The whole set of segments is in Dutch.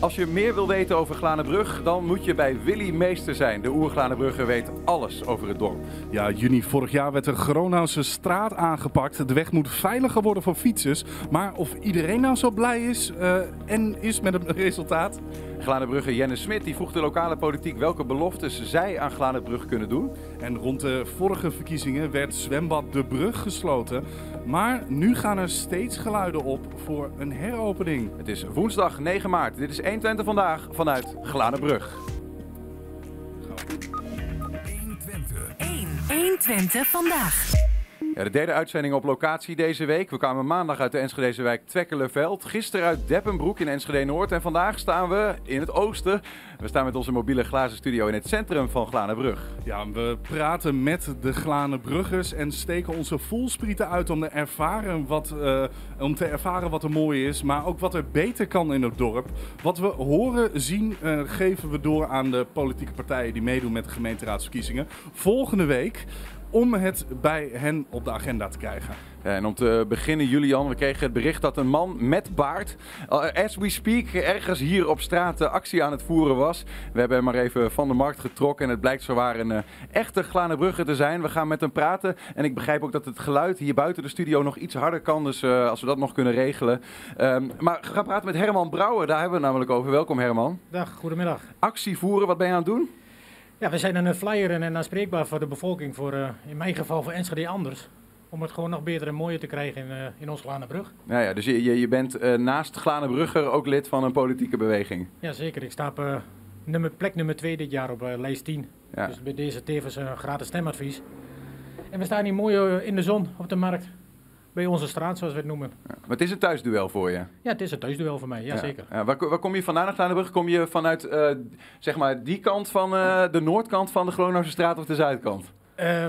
Als je meer wil weten over Glanenbrug, dan moet je bij Willy Meester zijn. De oer-Glanenbrugger weet alles over het dorp. Ja, juni vorig jaar werd de Gronause straat aangepakt. De weg moet veiliger worden voor fietsers. Maar of iedereen nou zo blij is uh, en is met het resultaat? Glanenbrugger Jenne Smit die vroeg de lokale politiek welke beloftes zij aan Glanenbrug kunnen doen. En rond de vorige verkiezingen werd zwembad De Brug gesloten. Maar nu gaan er steeds geluiden op voor een heropening. Het is woensdag 9 maart. Dit is 120 vandaag vanuit Glanenbrug. 1 120 vandaag. De derde uitzending op locatie deze week. We kwamen maandag uit de Enschedeze wijk Twekkelenveld. Gisteren uit Deppenbroek in Enschede Noord. En vandaag staan we in het oosten. We staan met onze mobiele glazen studio in het centrum van Glanenbrug. Ja, we praten met de Glanenbruggers en steken onze voelsprieten uit om, te ervaren wat, uh, om te ervaren wat er mooi is. Maar ook wat er beter kan in het dorp. Wat we horen, zien, uh, geven we door aan de politieke partijen die meedoen met de gemeenteraadsverkiezingen. Volgende week om het bij hen op de agenda te krijgen. En om te beginnen, Julian, we kregen het bericht dat een man met baard, as we speak, ergens hier op straat actie aan het voeren was. We hebben hem maar even van de markt getrokken en het blijkt zowaar een uh, echte Glanenbrugger te zijn. We gaan met hem praten en ik begrijp ook dat het geluid hier buiten de studio nog iets harder kan, dus uh, als we dat nog kunnen regelen. Um, maar we gaan praten met Herman Brouwer, daar hebben we het namelijk over. Welkom Herman. Dag, goedemiddag. Actie voeren, wat ben je aan het doen? Ja, we zijn een flyer en aanspreekbaar voor de bevolking, voor, uh, in mijn geval voor Enschede anders. Om het gewoon nog beter en mooier te krijgen in, uh, in ons Glanenbrug. Ja, ja, dus je, je, je bent uh, naast Glanenbrugger ook lid van een politieke beweging? Ja, zeker. Ik sta op nummer, plek nummer 2 dit jaar op lijst 10. Ja. Dus bij deze tevens een gratis stemadvies. En we staan hier mooi in de zon op de markt bij onze straat, zoals we het noemen. Ja, maar het is een thuisduel voor je? Ja, het is een thuisduel voor mij, ja, zeker. Ja, waar, waar, kom je vandaan naar Glanenbrug? Kom je vanuit uh, zeg maar die kant van uh, de noordkant van de Gronose straat of de zuidkant? Uh,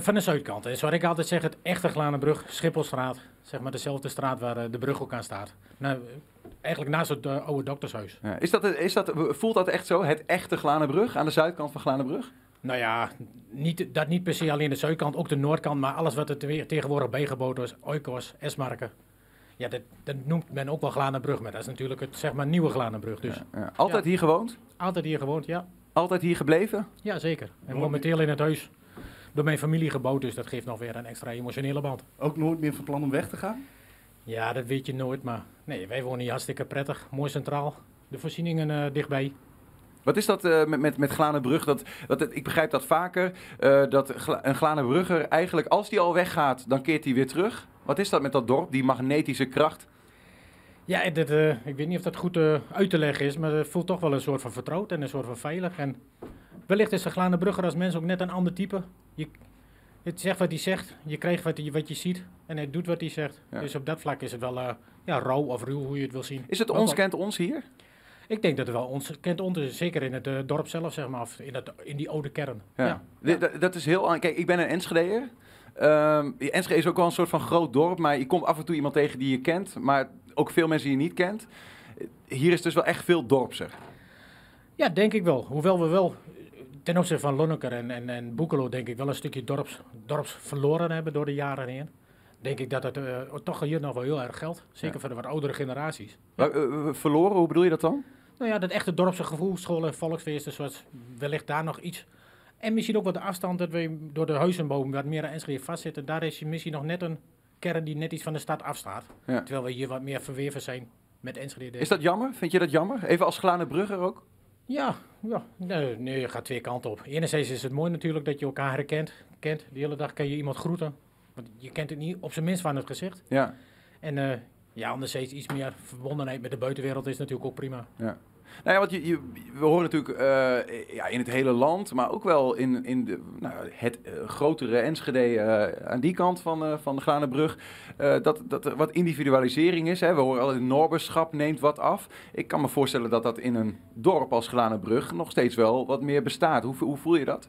van de zuidkant. Zoals ik altijd zeg, het echte Glanenbrug, Schipholstraat. Zeg maar dezelfde straat waar de brug ook aan staat. Nou, eigenlijk naast het oude doktershuis. Ja, is dat, is dat, voelt dat echt zo, het echte Glanenbrug aan de zuidkant van Glanenbrug? Nou ja, niet, dat niet per se alleen de zuidkant, ook de noordkant, maar alles wat er tegenwoordig bijgeboden is, Oikos, Esmarken. Ja, dat, dat, noemt men ook wel Glanenbrug, maar dat is natuurlijk het zeg maar nieuwe Glanenbrug. Dus. Ja, ja. Altijd ja. hier gewoond? Altijd hier gewoond, ja. Altijd hier gebleven? Ja, zeker. En momenteel in het huis door mijn familie gebouwd, dus dat geeft nog weer een extra emotionele band. Ook nooit meer van plan om weg te gaan? Ja, dat weet je nooit, maar nee, wij wonen hier hartstikke prettig, mooi centraal. De voorzieningen uh, dichtbij. Wat is dat uh, met, met, met Glanenbrug? Dat, dat, ik begrijp dat vaker, uh, dat een Glanenbrugger eigenlijk, als die al weggaat, dan keert hij weer terug. Wat is dat met dat dorp, die magnetische kracht? Ja, dit, uh, ik weet niet of dat goed uit te leggen is, maar het voelt toch wel een soort van vertrouwd en een soort van veilig. En wellicht is de Glanenbrugger als mens ook net een ander type. Je, het zegt wat hij zegt, je krijgt wat je, wat je ziet en hij doet wat hij zegt. Ja. Dus op dat vlak is het wel ja, rauw of ruw, hoe je het wil zien. Is het ons kent ons hier? Ik denk dat het wel ons kent ons, zeker in het uh, dorp zelf, zeg maar, of in, het, in die oude kern. Ja. ja. Dat, dat, is heel... Kijk, ik ben een Enschedeer. Um, Enschede is ook wel een soort van groot dorp, maar je komt af en toe iemand tegen die je kent, maar ook veel mensen die je niet kent. Hier is dus wel echt veel dorpser. Ja, denk ik wel. Hoewel we wel ten opzichte van Lonneker en, en, en Boekelo, denk ik wel een stukje dorps, dorps verloren hebben door de jaren heen denk ik dat het uh, toch hier nog wel heel erg geldt. Zeker ja. voor de wat oudere generaties. Maar, uh, verloren, hoe bedoel je dat dan? Nou ja, dat echte dorpse gevoel, scholen, volksfeesten, zoals wellicht daar nog iets. En misschien ook wat de afstand dat we door de huizenboom wat meer aan Enschede vastzitten. Daar is misschien nog net een kern die net iets van de stad afstaat. Ja. Terwijl we hier wat meer verweven zijn met Enschede. Is dat jammer? Vind je dat jammer? Even als Glane Brugger ook? Ja, ja. Nee, nee, je gaat twee kanten op. Enerzijds is het mooi natuurlijk dat je elkaar herkent. Kent. De hele dag kan je iemand groeten. Want je kent het niet op zijn minst van het gezicht. Ja. En uh, ja, anderzijds iets meer verbondenheid met de buitenwereld is natuurlijk ook prima. Ja. Nou ja, want je, je, we horen natuurlijk uh, ja, in het hele land, maar ook wel in, in de, nou, het uh, grotere Enschede uh, aan die kant van, van de Glanenbrug, dat, dat er wat individualisering is. Hè. We horen altijd, Norberschap neemt wat af. Ik kan me voorstellen dat dat in een dorp als Glanenbrug nog steeds wel wat meer bestaat. Hoe, hoe voel je dat?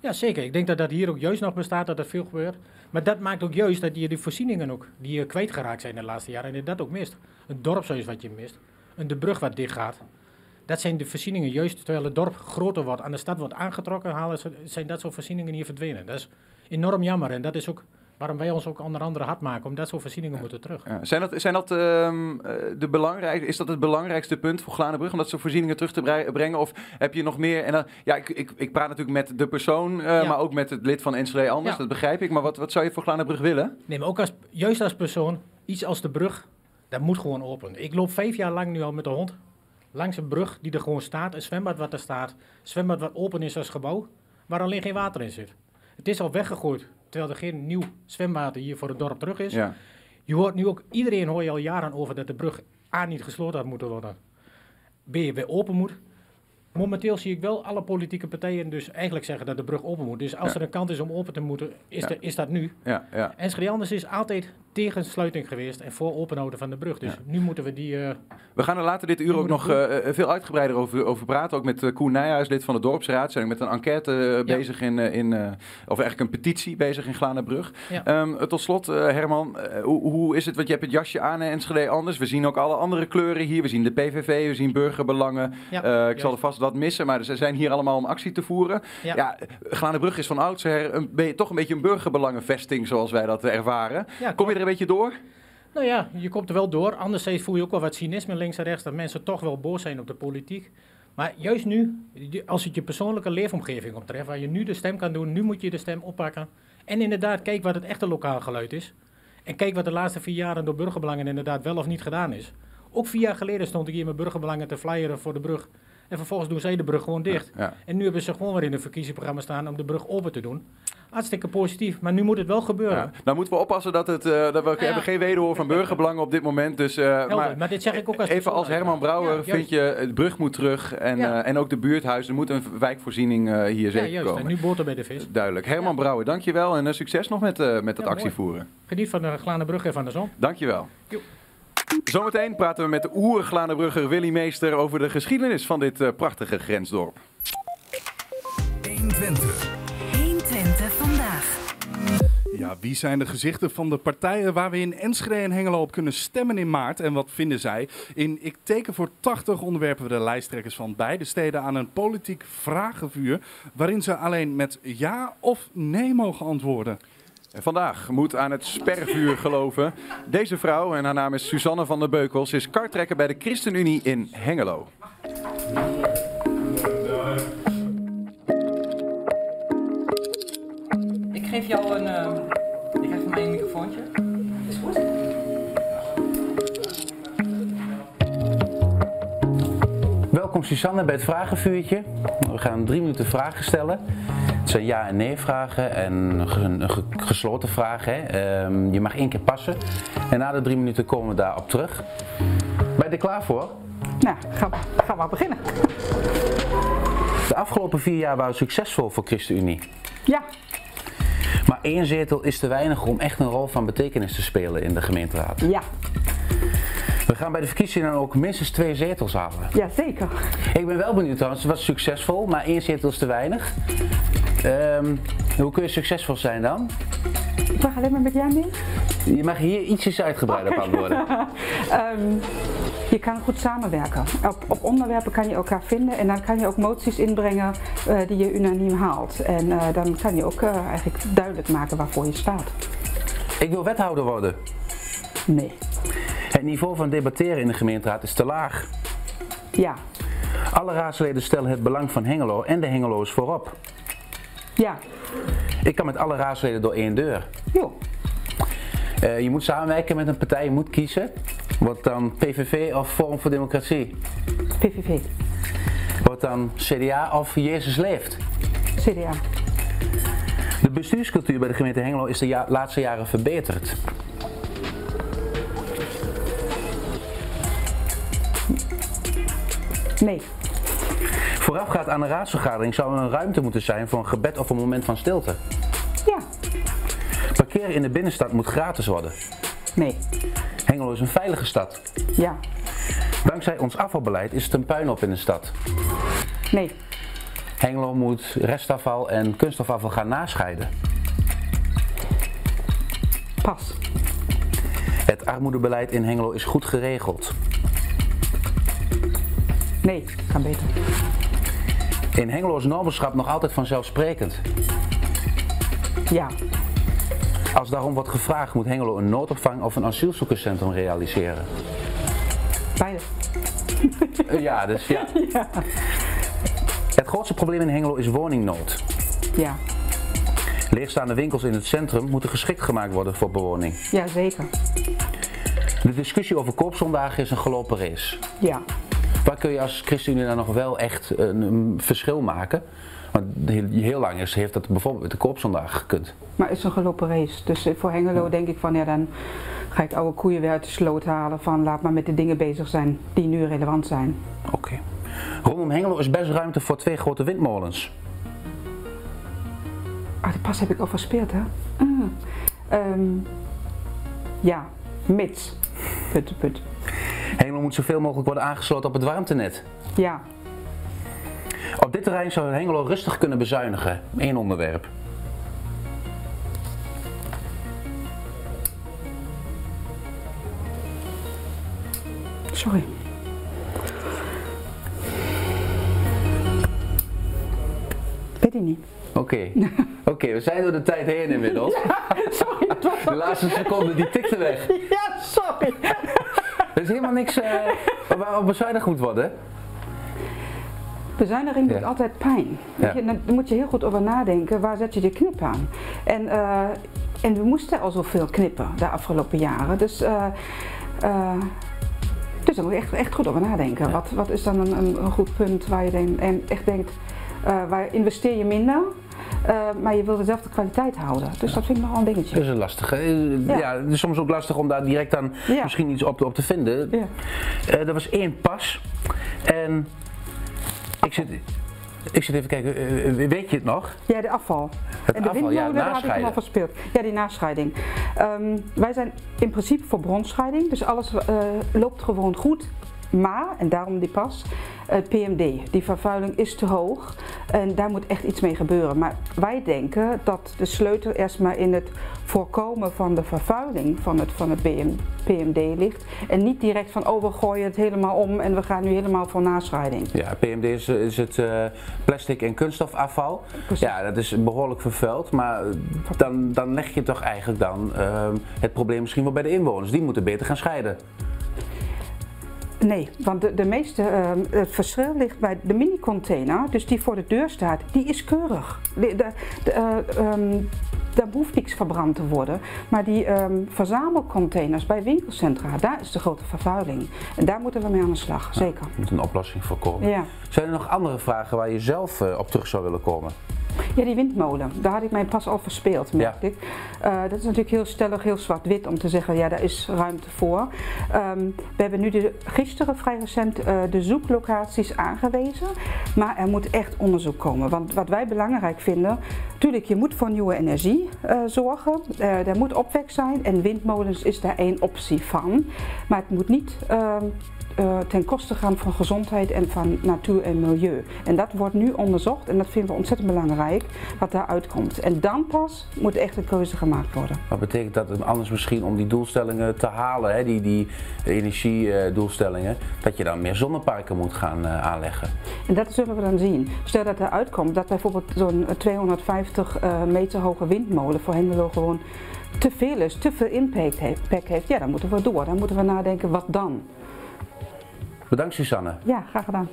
Ja, zeker. Ik denk dat dat hier ook juist nog bestaat, dat er veel gebeurt. Maar dat maakt ook juist dat je de voorzieningen ook, die je kwijtgeraakt zijn de laatste jaren, en dat ook mist. Een dorpshuis wat je mist, een de brug wat dicht gaat. Dat zijn de voorzieningen juist terwijl het dorp groter wordt, aan de stad wordt aangetrokken, halen, zijn dat soort voorzieningen hier verdwenen. Dat is enorm jammer en dat is ook waarom wij ons ook onder andere hard maken, om dat soort voorzieningen moeten terug. Ja. Zijn dat, zijn dat ehm, eh, de belangrijk, is dat het belangrijkste punt voor Glanenbrug, om dat soort voorzieningen terug te brengen? Of heb je nog meer? En dan, ja, ik, ik, ik praat natuurlijk met de persoon, eh, Ja. maar ook met het lid van Enschede anders, Ja. dat begrijp ik. Maar wat, wat zou je voor Glanenbrug willen? Nee, maar ook als, juist als persoon, iets als de brug, dat moet gewoon open. Ik loop vijf jaar lang nu al met de hond langs een brug die er gewoon staat, een zwembad wat er staat, een zwembad wat open is als gebouw, waar alleen geen water in zit. Het is al weggegooid, terwijl er geen nieuw zwembad hier voor het dorp terug is. Ja. Je hoort nu ook, iedereen hoor je al jaren over dat de brug A niet gesloten had moeten worden. B weer open moet. Momenteel zie ik wel alle politieke partijen dus eigenlijk zeggen dat de brug open moet. Dus als Ja. er een kant is om open te moeten, is, Ja. de- is dat nu. Ja, ja. Enschede Anders is altijd tegen sluiting geweest en voor openhouden van de brug. Dus Ja. nu moeten we die... eh, We gaan er later dit uur ook nog eh, eh, veel uitgebreider over, over praten. Ook met Koen Nijhuis, lid van de dorpsraad. Zijn met een enquête bezig in, in of eigenlijk een petitie bezig in Glanenbrug. Ja. Ehm, tot slot, Herman, hoe, hoe is het? Want je hebt het jasje aan en Enschede anders. We zien ook alle andere kleuren hier. We zien de PVV, we zien burgerbelangen. ik zal er vast wat missen, maar ze zijn hier allemaal om actie te voeren. Ja. Glanenbrug is van oudsher een, toch een beetje een burgerbelangenvesting, zoals wij dat ervaren. Kom je er beetje door? Nou ja, je komt er wel door. Anderzijds voel je ook wel wat cynisme links en rechts. Dat mensen toch wel boos zijn op de politiek. Maar juist nu, als het je persoonlijke leefomgeving optreft, waar je nu de stem kan doen, nu moet je de stem oppakken. En inderdaad, kijk wat het echte lokaal geluid is. En kijk wat de laatste vier jaren door burgerbelangen inderdaad wel of niet gedaan is. Ook vier jaar geleden stond ik hier met burgerbelangen te flyeren voor de brug. En vervolgens doen zij de brug gewoon dicht. Ja. En nu hebben ze gewoon weer in een verkiezingsprogramma staan om de brug open te doen. Hartstikke positief, maar nu moet het wel gebeuren. Ja. Nou moeten we oppassen dat het. eh, dat we ja. hebben geen wederhoor van burgerbelangen op dit moment. Dus, eh, Helder, maar, maar dit zeg ik ook als even als Herman. Brouwer Ja, vind je, de brug moet terug. En, Ja. eh, en ook de buurthuizen. Er moet een wijkvoorziening eh, hier Ja, zeker juist. komen. En nu boter bij de vis. Duidelijk. Herman Ja. Brouwer, dankjewel. En eh, succes nog met, eh, met het Ja, actievoeren. Geniet van de Glane Brug en van de zon. Dankjewel. Jo. Zometeen praten we met de oer-Glanenbrugger Willy Meester over de geschiedenis van dit eh, prachtige grensdorp. 120. 120 vandaag. Ja, wie zijn de gezichten van de partijen waar we in Enschede en Hengelo op kunnen stemmen in maart? En wat vinden zij? In Ik teken voor 80 onderwerpen we de lijsttrekkers van beide steden aan een politiek vragenvuur. Waarin ze alleen met ja of nee mogen antwoorden. En vandaag moet aan het spervuur geloven. Deze vrouw, en haar naam is Suzanne van der Beukels, is kartrekker bij de ChristenUnie in Hengelo. Ik geef jou een. eh je krijgt van mij een microfoontje. Is goed? Welkom Susanne bij het vragenvuurtje. We gaan drie minuten vragen stellen. Het zijn ja- en nee-vragen en gesloten vragen. Hè. Ehm, je mag één keer passen. En na de drie minuten komen we daarop terug. Ben je er klaar voor? Nou, gaan we, gaan we beginnen. De afgelopen vier jaar waren succesvol voor ChristenUnie. Ja, Maar één zetel is te weinig om echt een rol van betekenis te spelen in de gemeenteraad. ja, We gaan bij de verkiezingen dan ook minstens twee zetels halen. ja, zeker. Ik ben wel benieuwd trouwens, het was succesvol, maar één zetel is te weinig. Ehm, hoe kun je succesvol zijn dan? Ik mag alleen maar met jou mee. Je mag hier ietsjes uitgebreider op antwoorden. Ehm, je kan goed samenwerken. Op, op onderwerpen kan je elkaar vinden en dan kan je ook moties inbrengen eh, die je unaniem haalt. En eh, dan kan je ook eh, eigenlijk duidelijk maken waarvoor je staat. Ik wil wethouder worden. Nee. Het niveau van debatteren in de gemeenteraad is te laag. Ja. Alle raadsleden stellen het belang van Hengelo en de Hengeloers voorop. Ja. Ik kan met alle raadsleden door één deur. Jo. Eh, je moet samenwerken met een partij, je moet kiezen. Wordt dan PVV of Forum voor Democratie? PVV. Wordt dan CDA of Jezus leeft? CDA. De bestuurscultuur bij de gemeente Hengelo is de ja- laatste jaren verbeterd. Nee. Voorafgaand aan de raadsvergadering zou er een ruimte moeten zijn voor een gebed of een moment van stilte. Ja. Parkeren in de binnenstad moet gratis worden. Nee. Hengelo is een veilige stad. Ja. Dankzij ons afvalbeleid is het een puinhoop in de stad. Nee. Hengelo moet restafval en kunststofafval gaan nascheiden. Pas. Het armoedebeleid in Hengelo is goed geregeld. Nee. Kan beter. In Hengelo is normenschap nog altijd vanzelfsprekend. Ja. Als daarom wordt gevraagd, moet Hengelo een noodopvang of een asielzoekerscentrum realiseren? Beide. Eh, ja, dus ja. Het grootste probleem in Hengelo is woningnood. Ja, Leegstaande winkels in het centrum moeten geschikt gemaakt worden voor bewoning. ja zeker. De discussie over koopzondagen is een gelopen race. Ja. Waar kun je als ChristenUnie dan nog wel echt een, een verschil maken? Want heel, heel lang is, heeft dat bijvoorbeeld met de koopzondag gekund. Maar het is een gelopen race. Dus eh, voor Hengelo denk ik van ja, dan ga ik oude koeien weer uit de sloot halen. Van laat maar met de dingen bezig zijn die nu relevant zijn. Oké. Rondom Hengelo is best ruimte voor twee grote windmolens. Ah, de pas heb ik al verspeeld, hè? Ah. Ehm, ja, mits. Put, put. Hengelo moet zoveel mogelijk worden aangesloten op het warmtenet. Ja, Op dit terrein zou Hengelo rustig kunnen bezuinigen. Eén onderwerp. sorry. Weet ik niet. Oké. Oké, we zijn door de tijd heen inmiddels. Sorry, het was De laatste seconde die tikte weg. Ja, sorry. Er is helemaal niks eh, waarop bezuinigd moet worden. Bezuiniging doet Ja. altijd pijn. Ja. je, dan moet je heel goed over nadenken, waar zet je de knip aan? En, eh, en we moesten al zoveel knippen de afgelopen jaren. Dus, eh, dus daar moet je echt, echt goed over nadenken. Wat, wat is dan een, een, goed punt waar je denk, en echt denkt, waar investeer je minder, eh, maar je wil dezelfde kwaliteit houden. Dus dat vind ik nogal een dingetje. Dat is een lastig. eh, ja. Het is soms ook lastig om daar direct Ja. misschien iets op, op te vinden. Ja. Eh, er was één pas. En ik zit, ik zit even kijken, eh, eh, weet je het nog? Ja, de afval. Het en de afval, ja, daar had ik nog verspeeld. Ja, die nascheiding. Ehm, wij zijn in principe voor bronscheiding, dus alles eh, loopt gewoon goed. Maar, en daarom die pas, het PMD, die vervuiling is te hoog en daar moet echt iets mee gebeuren. Maar wij denken dat de sleutel eerst maar in het voorkomen van de vervuiling van het, van het PM, PMD ligt. En niet direct van, oh we gooien het helemaal om en we gaan nu helemaal voor nascheiding. Ja, PMD is, is het eh, plastic en kunststofafval. Precies. Ja, dat is behoorlijk vervuild, maar dan, dan leg je toch eigenlijk dan het probleem misschien wel bij de inwoners. Die moeten beter gaan scheiden. Nee, want de, de meeste, ehm, het verschil ligt bij de mini-container, dus die voor de deur staat, die is keurig. De, de, de, eh, ehm, daar hoeft niks verbrand te worden. Maar die ehm, verzamelcontainers bij winkelcentra, daar is de grote vervuiling. En daar moeten we mee aan de slag, zeker. Er moet een oplossing voor komen. Ja. Zijn er nog andere vragen waar je zelf eh, op terug zou willen komen? Ja, die windmolen, daar had ik mij pas al verspeeld, merkte ik. Eh, dat is natuurlijk heel stellig, heel zwart-wit om te zeggen, ja, daar is ruimte voor. Ehm, we hebben nu de, gisteren vrij recent eh, de zoeklocaties aangewezen, maar er moet echt onderzoek komen. Want wat wij belangrijk vinden, natuurlijk, je moet voor nieuwe energie eh, zorgen, er moet opwek zijn en windmolens is daar één optie van. Maar het moet niet eh, ten koste gaan van gezondheid en van natuur en milieu. En dat wordt nu onderzocht en dat vinden we ontzettend belangrijk wat daaruit komt. En dan pas moet echt een keuze gemaakt worden. Wat betekent dat het anders misschien om die doelstellingen te halen, hè, die, die energiedoelstellingen, dat je dan meer zonneparken moet gaan eh, aanleggen? En dat zullen we dan zien. Stel dat eruit komt dat bijvoorbeeld zo'n 250 eh, meter hoge windmolen voor Hengelo gewoon te veel is, te veel impact heeft, impact heeft, ja dan moeten we door. Dan moeten we nadenken wat dan. Bedankt Susanne. Ja, graag gedaan.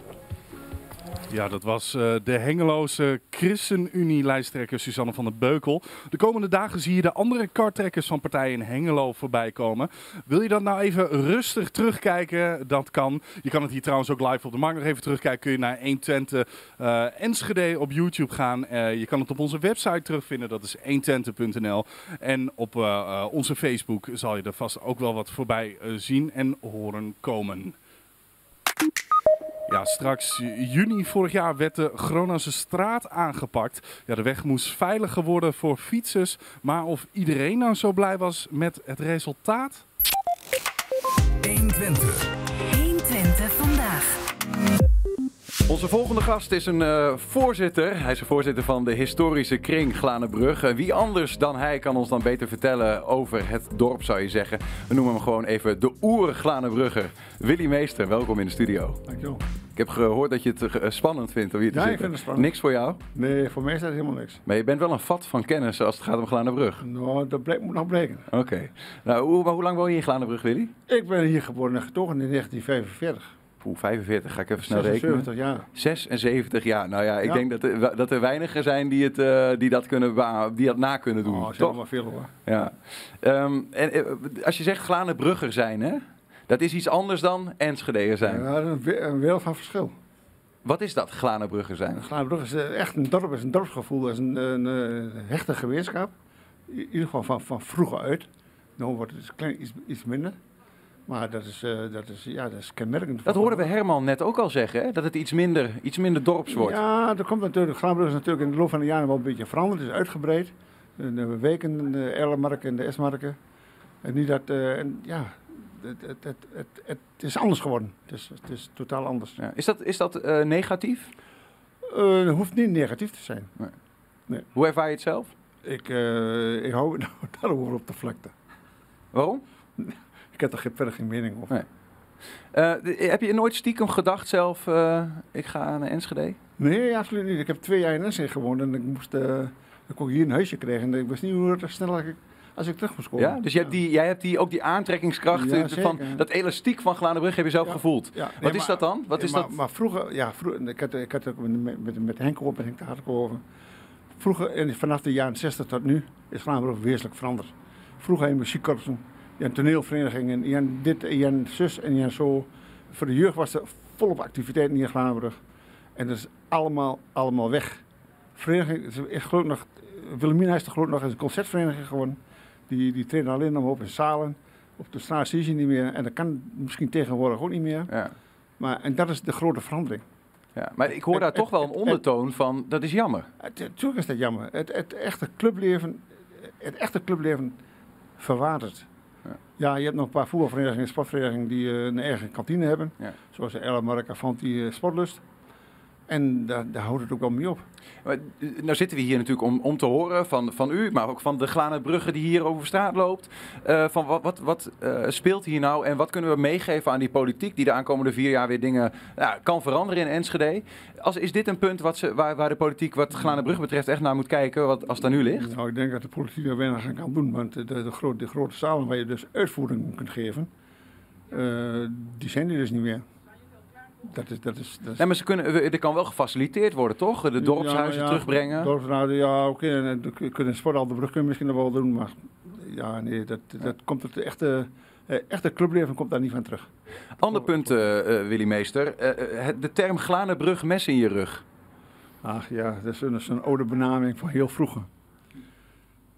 Ja, dat was eh, de Hengeloze ChristenUnie-lijsttrekker Suzanne van der Beukel. De komende dagen zie je de andere karttrekkers van partijen in Hengelo voorbij komen. Wil je dat nou even rustig terugkijken? Dat kan. Je kan het hier trouwens ook live op de markt nog even terugkijken. Kun je naar 120 eh Enschede op YouTube gaan. Eh, je kan het op onze website terugvinden. Dat is 120.nl. En op eh, eh, onze Facebook zal je er vast ook wel wat voorbij eh, zien en horen komen. Ja, straks juni vorig jaar werd de Gronose straat aangepakt. Ja, de weg moest veiliger worden voor fietsers. Maar of iedereen nou zo blij was met het resultaat? 120. 120 vandaag. Onze volgende gast is een eh, voorzitter. Hij is de voorzitter van de historische kring Glanenbrug. Eh, wie anders dan hij kan ons dan beter vertellen over het dorp, zou je zeggen. We noemen hem gewoon even de oer Glanenbrugger. Willy Meester, welkom in de studio. Dankjewel. Ik heb gehoord dat je het eh, spannend vindt om hier te Ja, ik zitten. vind het spannend. Niks voor jou? Nee, voor mij is dat helemaal niks. Maar je bent wel een vat van kennis als het gaat om Glanenbrug. Nou, dat moet nog blijken. Oké. Nou, hoe, maar hoe lang woon je in Glanenbrug, Willy? Ik ben hier geboren en getogen in 1945. Oeh, 45, ga ik even snel rekenen. 76 jaar. 76 jaar. Nou ja, ik Ja. denk dat er, dat er weinigen zijn die, het, eh, die, dat kunnen die dat na kunnen doen. Oh, dat is toch? veel hoor. Ja. Ehm, en, eh, als je zegt Glanenbrugger zijn, hè? Dat is iets anders dan Enschedeer zijn. Ja, dat is een, we- een wereld van verschil. Wat is dat, Glanenbrugger zijn? Glaanbrug is eh, echt een dorp, is een dorpsgevoel, is een, een, eh, hechte gemeenschap. In ieder geval van, van vroeger uit. Nu wordt het dus klein, iets, iets minder. Maar dat is, eh, dat is, ja, dat is kenmerkend. Dat hoorden we Herman net ook al zeggen, hè? Dat het iets minder, iets minder dorps wordt. Ja, er komt natuurlijk, Glaanbrug is natuurlijk in de loop van de jaren wel een beetje veranderd. Het is uitgebreid. De, weken, de Erlenmark en de Esmarken. En nu dat, eh, en, ja, het, het, het, het, het is anders geworden. Het is, het is totaal anders. Ja. Is dat, is dat eh, negatief? Het hoeft niet negatief te zijn. Hoe ervaar je het zelf? Ik, eh, ik hou het daarover op de vlakte. Waarom? Ik heb er geen- verder geen mening over. Nee. Heb je nooit stiekem gedacht zelf, ik ga naar Enschede? Nee, absoluut niet. Ik heb twee jaar in Enschede gewoond en ik moest, ik kon hier een huisje krijgen. En ik wist niet hoe snel ik, als ik terug moest komen. Ja? Dus je hebt die, jij hebt die, ook die aantrekkingskracht, Ja, eh, van, dat elastiek van Glanenbrug heb je zelf gevoeld. Wat nee, is dat dan? Wat is maar, dat? Maar vroeger, ja, vroeger ik, had, ik had het ook met, met, met Henk over, met Henk de. Vroeger, en vanaf de jaren 60 tot nu, is ook wezenlijk veranderd. Vroeger je muziekkorpsen, je had toneelverenigingen, je had dit en je had zus en je had zo. Voor de jeugd was er volop activiteiten in Vlaanderen. En dat is allemaal, allemaal weg. Vereniging, is- is geloof ik nog, Wilhelmina is er geloof ik nog eens een concertvereniging geworden. Die, die treden alleen nog op in zalen. Op de straat zie je niet meer. En dat kan misschien tegenwoordig ook niet meer. Ja. Maar, en dat is de grote verandering. Ja. Maar ik hoor daar Het- toch wel een het- ondertoon van, dat is jammer. Natuurlijk is dat jammer. Het, het echte clubleven, het echte clubleven verwatert. Ja. Ja. je hebt nog een paar voetbalverenigingen en sportverenigingen die eh, een eigen kantine hebben. Ja. Zoals de Ellemark, Avanti, eh, Sportlust. En daar, daar houdt het ook wel mee op. Maar, eh, nou zitten we hier natuurlijk om, om te horen van, van u, maar ook van de Glanenbrugge die hier over straat loopt. Eh, van wat, wat, wat eh, speelt hier nou en wat kunnen we meegeven aan die politiek die de aankomende vier jaar weer dingen ja, kan veranderen in Enschede? Als, is dit een punt wat ze, waar, waar de politiek wat Glanenbrugge betreft echt naar moet kijken, wat, als daar nu ligt? Nou, ik denk dat de politiek er weinig aan kan doen. Want de, de, grote, de grote zalen waar je dus uitvoering kunt geven, eh, die zijn er dus niet meer. Dat is, dat is, dat is Nee, maar ze kunnen, er kan wel gefaciliteerd worden, toch? De dorpshuizen Ja, ja, terugbrengen. Dorpsraden, ja, oké. en dan kunnen sport al de brug kunnen misschien nog wel doen, maar ja, nee, dat, dat komt het echte, eh, echte clubleven komt daar niet van terug. Ander punt, eh, Willy Meester. De term Glanenbrug mes in je rug. Ach ja, dat is een, dat is een oude benaming van heel vroeger.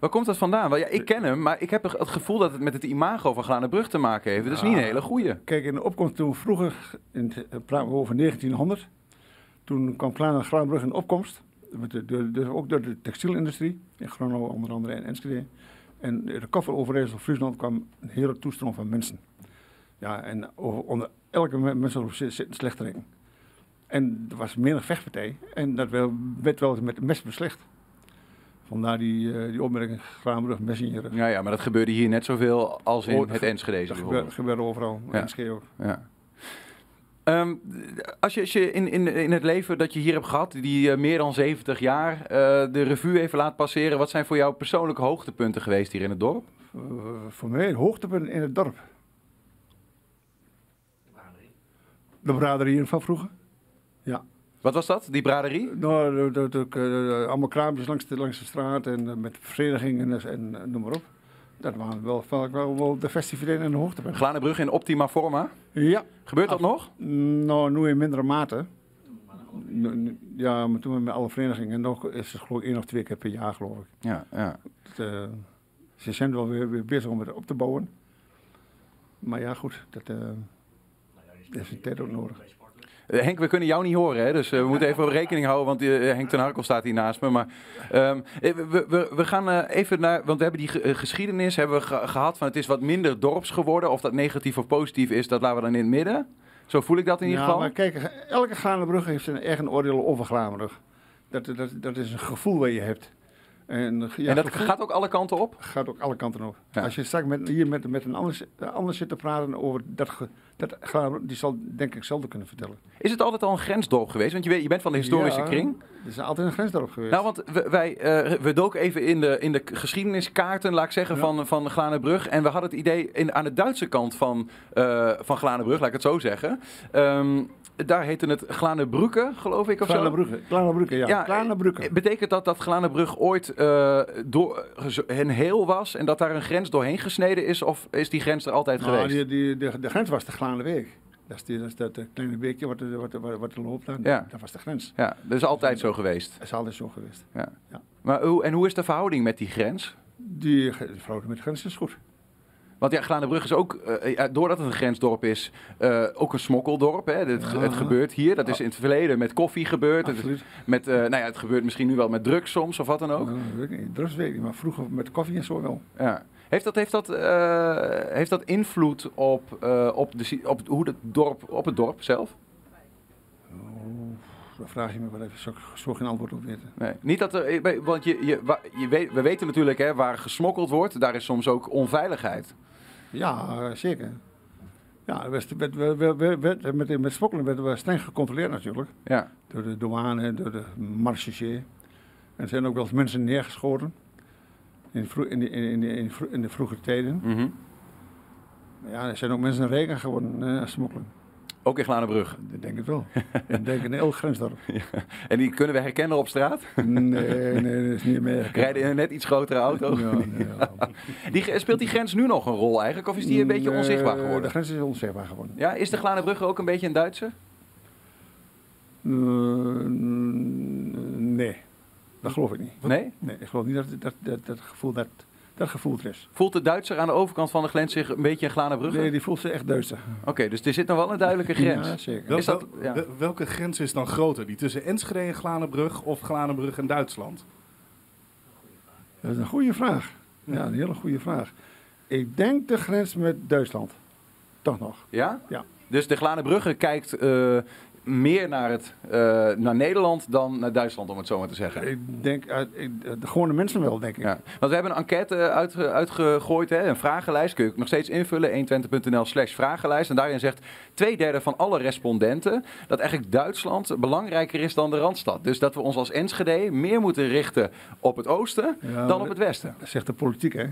Waar komt dat vandaan? Wel, ja, ik ken hem, maar ik heb het gevoel dat het met het imago van Glanenbrug te maken heeft. Dat is niet een hele goeie. Kijk, in de opkomst toen vroeger, in praten we over 1900, toen kwam Kleine Graanbrug in opkomst. Met de, de- dus ook door de textielindustrie, in Groningen onder andere en Enschede. En de koffer overijssel Friesland kwam een hele toestroom van mensen. Ja, en over- onder elke me- mensengroep zit, een slechterik. En er was menig vechtpartij en dat werd wel met mes beslecht. Vandaar die, eh, die opmerking, Graanbrug, mes in je rug. Ja, ja, maar dat gebeurde hier net zoveel als in Oh, het Enschede. Dat bijvoorbeeld. gebeurt overal, Ja. Enschede ook. Ja. Ehm, als je, als je in, in, in het leven dat je hier hebt gehad, die eh, meer dan 70 jaar, eh, de revue even laat passeren, wat zijn voor jou persoonlijke hoogtepunten geweest hier in het dorp? Voor mij het hoogtepunt in het dorp. De braderieën van vroeger. Wat was dat, die braderie? Nou, allemaal kraampjes langs de, langs de straat en eh, met verenigingen en, en, en noem maar op. Dat waren wel, wel, wel, de festiviteiten en de hoogtepunten. Glanenbrug in optima forma. Ja, Gebeurt dat nog? nou, nu in mindere mate. Ja, maar toen met alle verenigingen. En nog is het geloof ik één of twee keer per jaar, geloof ik. Ja, ja. Het, eh, ze zijn wel weer, weer bezig om het op te bouwen. Maar ja, goed, dat, eh dat is een tijd ook nodig. Eh, Henk, we kunnen jou niet horen, hè? dus eh, we moeten even rekening houden, want eh, Henk ten Harkel staat hier naast me. Maar ehm, eh, we, we, we gaan even naar, want we hebben die ge- geschiedenis hebben we ge- gehad van het is wat minder dorps geworden. Of dat negatief of positief is, dat laten we dan in het midden. Zo voel ik dat in ieder ja, geval. maar kijk, elke Glanenbrug heeft zijn eigen oordeel over Glanenbrug. Dat, dat, dat is een gevoel wat je hebt. En, ja, en dat gevoel- gaat ook alle kanten op? gaat ook alle kanten op. Ja. Als je straks met, hier met, met een ander, een ander zit te praten over dat, dat die zal denk ik zelden kunnen vertellen. Is het altijd al een grensdorp geweest? Want je, weet, je bent van de historische Ja, kring. Er is altijd een grens daarop geweest. Nou, want we, wij, eh, we doken even in de, in de geschiedeniskaarten, laat ik zeggen, Ja. van, van Glanenbrug. En we hadden het idee, in, aan de Duitse kant van, eh van Glanenbrug, laat ik het zo zeggen. Ehm, daar heette het Glanenbrugge, geloof ik, of zo. Klanenbrugge, Klanenbrugge, ja. Ja, Klanenbrugge. Betekent dat dat Glanenbrug ooit eh, door, een heel was en dat daar een grens doorheen gesneden is? Of is die grens er altijd Nou, geweest? die, die, de, de grens was de Glanenweek. Dat is, die, dat, is dat eh, kleine beekje wat, er- wat, wat, wat er loopt. Dan. Ja. Dat was de grens. Ja, dat is altijd zo geweest. Dat is altijd zo geweest. Maar hoe, en hoe is de verhouding met die grens? Die de verhouding met de grens is goed. Want ja, Glanenbrug is ook, ja, doordat het een grensdorp is, eh, ook een smokkeldorp. Hè? Het, het Ja. gebeurt hier. Dat is in het verleden met koffie gebeurd. Absoluut. met, nou ja, het gebeurt misschien nu wel met drugs soms of wat dan ook. Drugs weet ik niet, maar vroeger met koffie en zo wel. Ja. Heeft dat, heeft dat, eh, heeft dat invloed op, eh, op, de, op, hoe het dorp, op het dorp zelf? Dan vraag je me wel even. Zou ik zo geen antwoord op weten. Nee. Niet dat er, eh, want je, je, wa- je weet, we weten natuurlijk hè, waar gesmokkeld wordt, daar is soms ook onveiligheid. Ja, zeker. Ja, met, met smokkelen werden we streng gecontroleerd natuurlijk. Ja. Door de douane, door de marechaussee. En er zijn ook wel eens mensen neergeschoten. In de, in de, in de, in de, vro- in de vroege tijden. Mhm. Ja, er zijn ook mensen reken geworden smokkelen. Ook in Glanenbrug. Ik denk het wel. Ik denk in elk grensdorp. En die kunnen we herkennen op straat? Nee, nee, dat is niet meer. Rijden in een net iets grotere auto? Ja, nee, ja. Die, speelt die grens nu nog een rol eigenlijk? Of is die een beetje onzichtbaar De geworden? grens is onzichtbaar geworden. Ja, is de Glanenbrug ook een beetje een Duitse? Eh, nee, dat geloof ik niet. Nee? Nee, ik geloof niet dat dat, dat, dat gevoel dat, dat gevoel er is. Voelt de Duitser aan de overkant van de grens zich een beetje een? Nee, die voelt zich echt Duitser. Oké, dus er zit nog wel een duidelijke grens. Ja, zeker. Wel- Is dat- wel- ja. wel- welke grens is dan groter? Die tussen Enschede en Glanenbrug of Glanenbrug en Duitsland? Dat is een goede vraag. Ja, een hele goede vraag. Ik denk de grens met Duitsland. Toch nog. Ja? Ja. Dus de Glanenbrugge kijkt eh, meer naar, het, eh, naar Nederland dan naar Duitsland, om het zo maar te zeggen. Ik denk, uit, ik- de gewone mensen wel, denk ik. Ja, want we hebben een enquête uitge- uitgegooid, hè, een vragenlijst. Kun je nog steeds invullen, 120.nl slash vragenlijst. En daarin zegt twee derde van alle respondenten dat eigenlijk Duitsland belangrijker is dan de Randstad. Dus dat we ons als Enschede meer moeten richten op het oosten Ja, dan op het westen. Dat zegt de politiek, hè?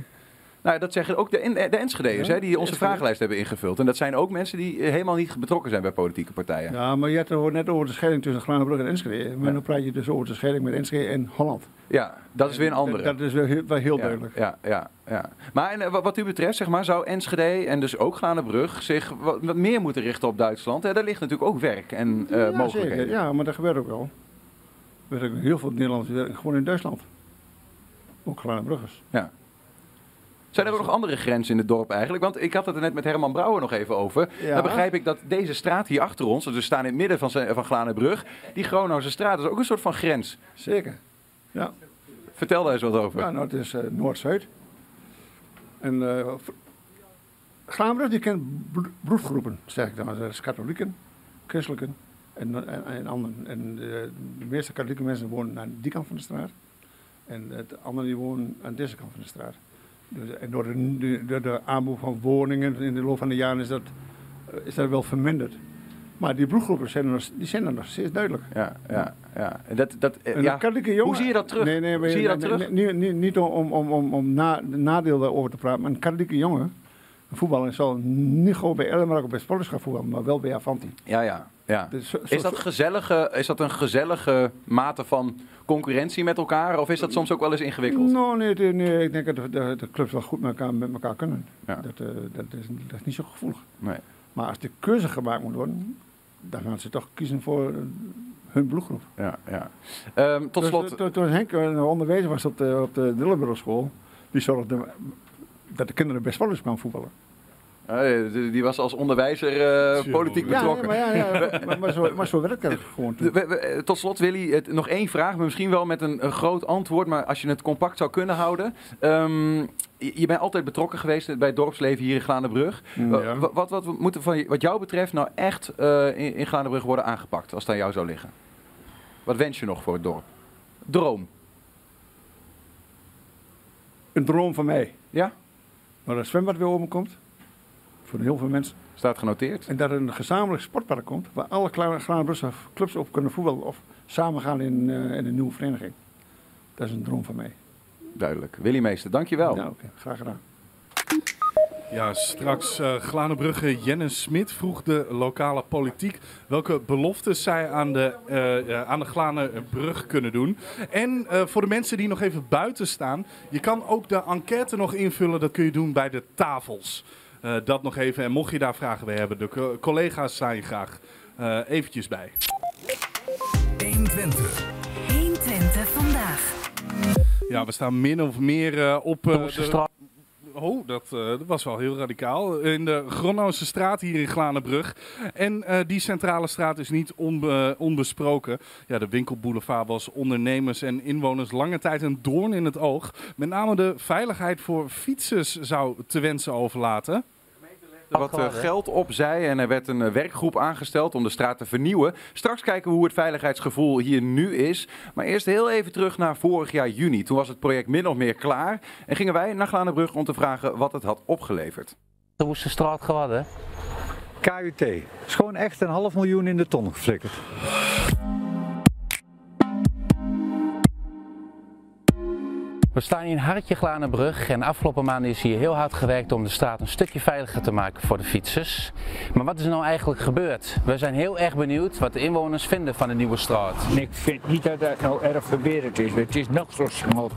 Nou, dat zeggen ook de, Ja, hè, die onze Enschede. vragenlijst hebben ingevuld. En dat zijn ook mensen die eh, helemaal niet betrokken zijn bij politieke partijen. Ja, maar je had het net over de scheiding tussen Glanenbrug en Enschede. Maar Ja. nu praat je dus over de scheiding met Enschede en Holland. Ja, dat is weer een andere. Dat, dat is wel heel, wel heel ja, duidelijk. Ja, ja, ja. Maar en, eh, wat, u betreft, zeg maar, zou Enschede en dus ook Glanenbrug zich wat, wat meer moeten richten op Duitsland? Hè? Daar ligt natuurlijk ook werk en ja, mogelijkheden. zeker. Ja, maar dat gebeurt ook wel. Er werken heel veel Nederlanders werken gewoon in Duitsland. Ook Glanenbruggers. Zijn er ook nog andere grenzen in het dorp eigenlijk? Want ik had het er net met Herman Brouwer nog even over. Ja. Dan begrijp ik dat deze straat hier achter ons, dus we staan in het midden van, van Glanenbrug, die Gronose straat is ook een soort van grens. Zeker. Ja, Vertel daar eens wat over. ja nou, het is eh, Noord-Zuid. En eh v- Glanenbrug die kent bloedgroepen, zeg ik dan. Dat is katholieken, christelijken en, en, en anderen. En eh, de meeste katholieke mensen wonen aan die kant van de straat. En de anderen die wonen aan deze kant van de straat. Dus, door de, door de aanbouw van woningen in de loop van de jaren is dat, eh, is dat wel verminderd. Maar die bloedgroepen zijn er nog, die zijn er nog steeds duidelijk. Ja, ja, ja. En Dat, dat, eh, En ja. jongen, Hoe zie je dat terug? Nee, nee, maar- Zie je dat nee, terug? nee, Niet, om, om, om, om na, de nadeel daarover te praten, maar een katholieke jongen, een voetballer, zal niet gewoon bij Elmark of bij Sporters gaan voetballen, maar wel bij Avanti. Ja, ja. Ja. Dus Is dat, gezellige, is dat een gezellige mate van concurrentie met elkaar? Of is dat soms ook wel eens ingewikkeld? Nou, nee, nee, nee, ik denk dat de, de, de clubs wel goed met elkaar, met elkaar kunnen. Ja. Dat, eh, dat, is, dat is niet zo gevoelig. Nee. Maar als de keuze gemaakt moet worden, dan gaan ze toch kiezen voor eh, hun bloedgroep. Ja, ja. Ehm, tot Dus, slot. eh, Toen, toen Henk een onderwijzer was op de, op de Dillenburg school, die zorgde dat de kinderen bij Sporters kwamen voetballen. Eh, die- was als onderwijzer eh, politiek Ja, betrokken. maar, ja, ja, maar, maar, zo, maar zo werkt dat gewoon. toen. We- we- eh, tot slot, Willy, het, nog één vraag, maar misschien wel met een, een groot antwoord, maar als je het compact zou kunnen houden. Ehm, je, je bent altijd betrokken geweest bij het dorpsleven hier in Glanenbrug. Ja. Wat, wat, wat moet er van, wat jou betreft nou echt eh, in, in Glanenbrug worden aangepakt, als het aan jou zou liggen? Wat wens je nog voor het dorp? Droom. een droom van mij. Ja, Waar het zwembad weer open komt. Voor heel veel mensen. staat genoteerd. En dat er een gezamenlijk sportpark komt. Waar alle kleine Granenbrugse clubs op kunnen voetballen. Of samen gaan in, eh, in een nieuwe vereniging. Dat is een droom van mij. Duidelijk. Willy Meester, dankjewel. Ja, oké. Graag gedaan. Ja, straks eh Glanenbrugge Jenne Smit vroeg de lokale politiek welke beloftes zij aan de, eh ja, aan de Glanenbrug kunnen doen. En eh, voor de mensen die nog even buiten staan, je kan ook de enquête nog invullen. Dat kun je doen bij de tafels. Eh, dat nog even. En mocht je daar vragen bij hebben, de co- collega's zijn graag eh, eventjes bij. 120. 120 vandaag. Ja, we staan min of meer eh, op eh, de... straat. Oh, dat, eh, dat was wel heel radicaal. In de Gronose straat hier in Glanenbrug. En eh, die centrale straat is niet onbe- onbesproken. Ja, de winkelboulevard was ondernemers en inwoners lange tijd een doorn in het oog. Met name de veiligheid voor fietsers zou te wensen overlaten. Wat eh, geld opzij en er werd een eh, werkgroep aangesteld om de straat te vernieuwen. Straks kijken we hoe het veiligheidsgevoel hier nu is. Maar eerst heel even terug naar vorig jaar juni. Toen was het project min of meer klaar. En gingen wij naar Glanenbrug om te vragen wat het had opgeleverd. De Woeste straat geworden. KUT. is gewoon echt een half miljoen in de ton geflikkerd. We staan hier in Hartje Glanenbrug en afgelopen maanden is hier heel hard gewerkt om de straat een stukje veiliger te maken voor de fietsers. Maar wat is er nou eigenlijk gebeurd? We zijn heel erg benieuwd wat de inwoners vinden van de nieuwe straat. Ik vind niet dat dat nou erg verbeterd is. Het is nog zo smal.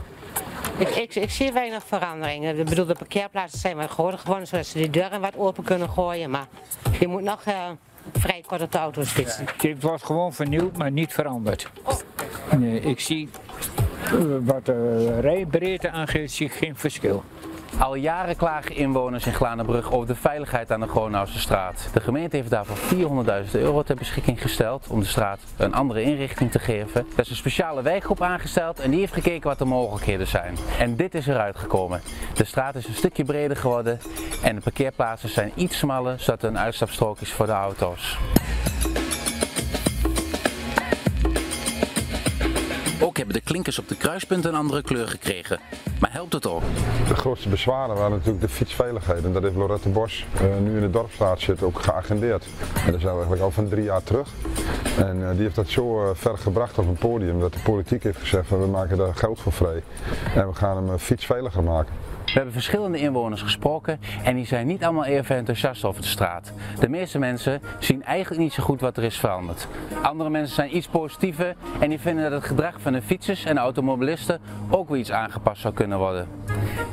Ik, ik, ik zie weinig veranderingen. Ik bedoel, de parkeerplaatsen zijn wat groter geworden, zodat ze die deuren wat open kunnen gooien. Maar je moet nog eh, vrij kort op de auto's fietsen. Het wordt gewoon vernieuwd, maar niet veranderd. Nee, ik zie wat de rijbreedte aangeeft, zie ik geen verschil. Al jaren klagen inwoners in Glanenbrug over de veiligheid aan de Gronauwse straat. De gemeente heeft daarvoor 400.000 euro ter beschikking gesteld om de straat een andere inrichting te geven. Er is een speciale wijkgroep aangesteld en die heeft gekeken wat de mogelijkheden zijn. En dit is eruit gekomen. De straat is een stukje breder geworden en de parkeerplaatsen zijn iets smaller zodat er een uitstapstrook is voor de auto's. Ook hebben de klinkers op de kruispunten een andere kleur gekregen. Maar helpt het ook? De grootste bezwaren waren natuurlijk de fietsveiligheid. En dat heeft Lorette Bos eh, nu in de dorpsstraat zit ook geagendeerd. En dat we eigenlijk al van drie jaar terug. En eh, die heeft dat zo eh, ver gebracht op een podium dat de politiek heeft gezegd van we maken daar geld voor vrij. En we gaan hem fietsveiliger maken. We hebben verschillende inwoners gesproken en die zijn niet allemaal even enthousiast over de straat. De meeste mensen zien eigenlijk niet zo goed wat er is veranderd. Andere mensen zijn iets positiever en die vinden dat het gedrag van de fietsers en automobilisten ook weer iets aangepast zou kunnen worden.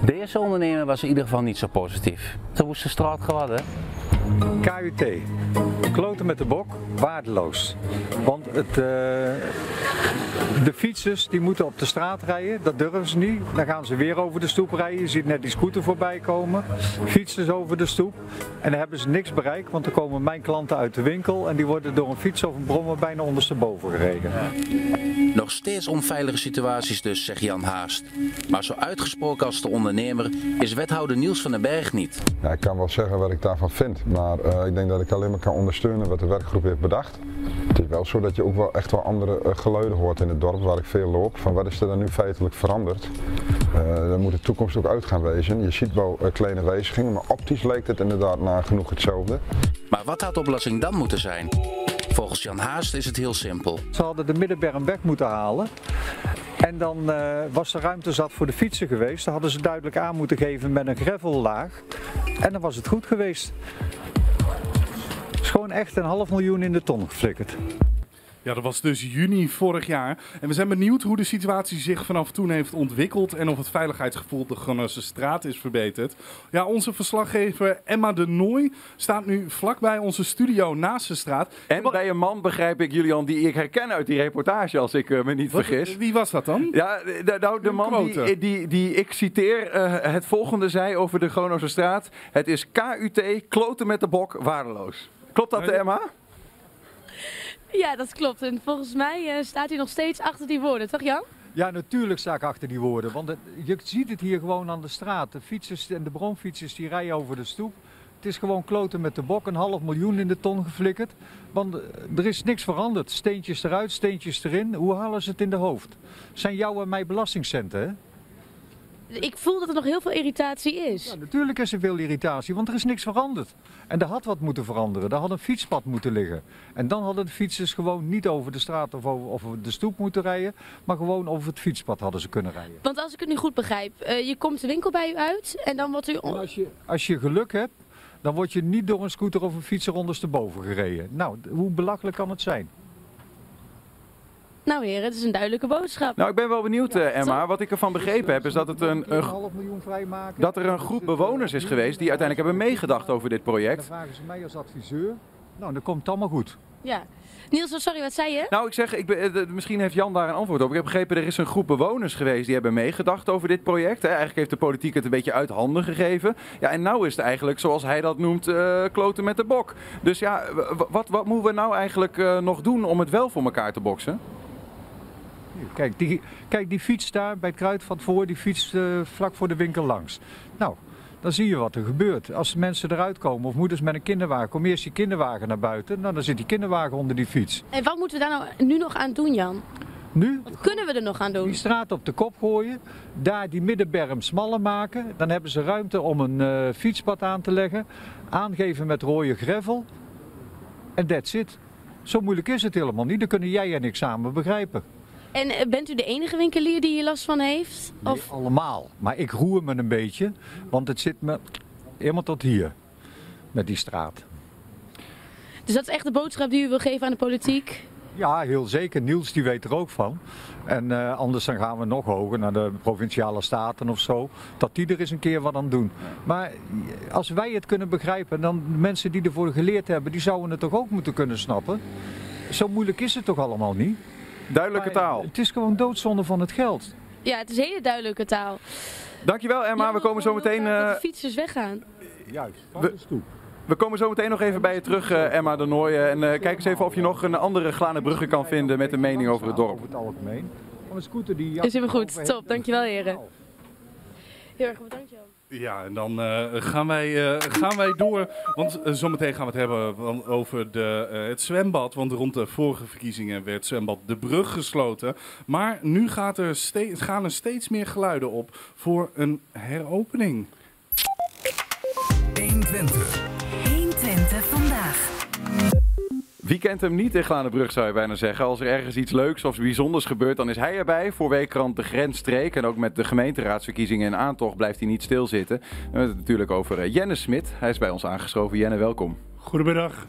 Deze ondernemer was in ieder geval niet zo positief. Zo moest de straat geworden. KUT. Kloten met de bok, waardeloos. Want het, eh, de fietsers die moeten op de straat rijden, dat durven ze niet. Dan gaan ze weer over de stoep rijden. Je ziet net die scooter voorbij komen. Fietsers over de stoep. En dan hebben ze niks bereikt, want dan komen mijn klanten uit de winkel en die worden door een fiets of een brommer bijna ondersteboven gereden. Nog steeds onveilige situaties dus, zegt Jan Haast. Maar zo uitgesproken als de ondernemer is wethouder Niels van den Berg niet. Ja, ik kan wel zeggen wat ik daarvan vind, maar eh, ik denk dat ik alleen maar kan ondersteunen wat de werkgroep heeft bedacht. Het is wel zo dat je ook wel echt wel andere eh, geluiden hoort in het dorp waar ik veel loop. Van wat is er dan nu feitelijk veranderd? Eh daar moet de toekomst ook uit gaan wezen. Je ziet wel kleine wijzigingen, maar optisch lijkt het inderdaad nagenoeg hetzelfde. Maar wat had de oplossing dan moeten zijn? Volgens Jan Haast is het heel simpel. Ze hadden de Middenberm weg moeten halen. En dan eh, was er ruimte zat voor de fietsen geweest. Dan hadden ze duidelijk aan moeten geven met een gravellaag. En dan was het goed geweest. Het is gewoon echt een half miljoen in de ton geflikkerd. Ja, dat was dus juni vorig jaar. En we zijn benieuwd hoe de situatie zich vanaf toen heeft ontwikkeld en of het veiligheidsgevoel op de Gronose straat is verbeterd. Ja, onze verslaggever Emma de Nooy staat nu vlakbij onze studio naast de straat. En bij een man begrijp ik, Julian, die ik herken uit die reportage, als ik eh, me niet Wat- vergis. Wie was dat dan? Ja, de, nou, de man die, quote. die, die ik citeer eh, het volgende zei over de Groningse straat. Het is KUT, kloten met de bok, waardeloos. Klopt dat. Emma? Ja, dat klopt. En volgens mij eh, staat hij nog steeds achter die woorden, toch Jan? Ja, natuurlijk sta ik achter die woorden. Want je ziet het hier gewoon aan de straat. De fietsers en de bromfietsers die rijden over de stoep. Het is gewoon kloten met de bok, een half miljoen in de ton geflikkerd. Want eh, er is niks veranderd. Steentjes eruit, steentjes erin. Hoe halen ze het in de hoofd? Zijn jouw en mijn belastingcenten, hè? Ik voel dat er nog heel veel irritatie is. Ja, natuurlijk is er veel irritatie, want er is niks veranderd. En er had wat moeten veranderen. Er had een fietspad moeten liggen. En dan hadden de fietsers gewoon niet over de straat of over, over de stoep moeten rijden, maar gewoon over het fietspad hadden ze kunnen rijden. Want als ik het nu goed begrijp, eh, je komt de winkel bij u uit en dan wordt u... En als je, als je geluk hebt, dan word je niet door een scooter of een fietser ondersteboven gereden. Nou, hoe belachelijk kan het zijn? Nou heren, het is een duidelijke boodschap. Nou, ik ben wel benieuwd, eh, Emma. Wat ik ervan begrepen heb, is dat, het een, een, half miljoen vrijmaken. dat er een groep bewoners is geweest die uiteindelijk hebben meegedacht over dit Dan project. vragen ze mij als adviseur. Nou, dan komt het allemaal goed. Ja. Niels, sorry, wat zei je? Nou, ik zeg, ik eh, de- misschien heeft Jan daar een antwoord op. Ik heb begrepen, er is een groep bewoners geweest die hebben meegedacht over dit project. Hè. Eigenlijk heeft de politiek het een beetje uit handen gegeven. Ja, en nou is het eigenlijk, zoals hij dat noemt, eh, kloten met de bok. Dus ja, w- w- wat, wat moeten we nou eigenlijk eh, nog doen om het wel voor elkaar te boksen? Kijk die, kijk, die fiets daar bij het kruidvat voor, die fiets eh, vlak voor de winkel langs. Nou, dan zie je wat er gebeurt. Als mensen eruit komen of moeders met een kinderwagen, kom eerst die kinderwagen naar buiten. Nou, dan zit die kinderwagen onder die fiets. En wat moeten we daar nou nu nog aan doen, Jan? Nu Wat kunnen we er nog aan doen? die straat op de kop gooien, daar die middenberm smaller maken. Dan hebben ze ruimte om een eh, fietspad aan te leggen, aangeven met rode gravel. En that's it. Zo moeilijk is het helemaal niet. Dat kunnen jij en ik samen begrijpen. En eh, bent u de enige winkelier die hier last van heeft? Nee, Of allemaal. Maar ik roer me een beetje, want het zit me helemaal tot hier. Met die straat. Dus dat is echt de boodschap die u wil geven aan de politiek? Ja, heel zeker. Niels die weet er ook van. En eh, anders dan gaan we nog hoger naar de provinciale staten of zo. Dat die er eens een keer wat aan doen. Maar als wij het kunnen begrijpen, dan de mensen die ervoor geleerd hebben, die zouden het toch ook moeten kunnen snappen. Zo moeilijk is het toch allemaal niet? Duidelijke Maar taal. Het is gewoon doodzonde van het geld. Ja, het is hele duidelijke taal. Dankjewel Emma, we komen zo meteen... Dat eh, de fietsers weggaan. Juist, We- de stoep. We komen zo meteen nog even bij je terug, eh, Emma de Nooijen. En eh, kijk eens even of je nog een andere Glane Brugge kan vinden met een mening over het dorp. Over het algemeen. Van een scooter die... Is helemaal goed. Top, dankjewel heren. Heel erg bedankt Jan. Ja, en dan eh, gaan, wij, eh, gaan wij door. Want eh, zometeen gaan we het hebben over de, het zwembad. Want rond de vorige verkiezingen werd zwembad De Brug gesloten. Maar nu gaat er gaan er steeds meer geluiden op voor een heropening. 120. 120 Wie kent hem niet in Glanenbrug zou je bijna zeggen. Als er ergens iets leuks of bijzonders gebeurt, dan is hij erbij. Voor weekkrant De Grensstreek. En ook met de gemeenteraadsverkiezingen in aantocht blijft hij niet stilzitten. We hebben het natuurlijk over eh, Jenne Smit. Hij is bij ons aangeschoven. Jenne, welkom. Goedemiddag.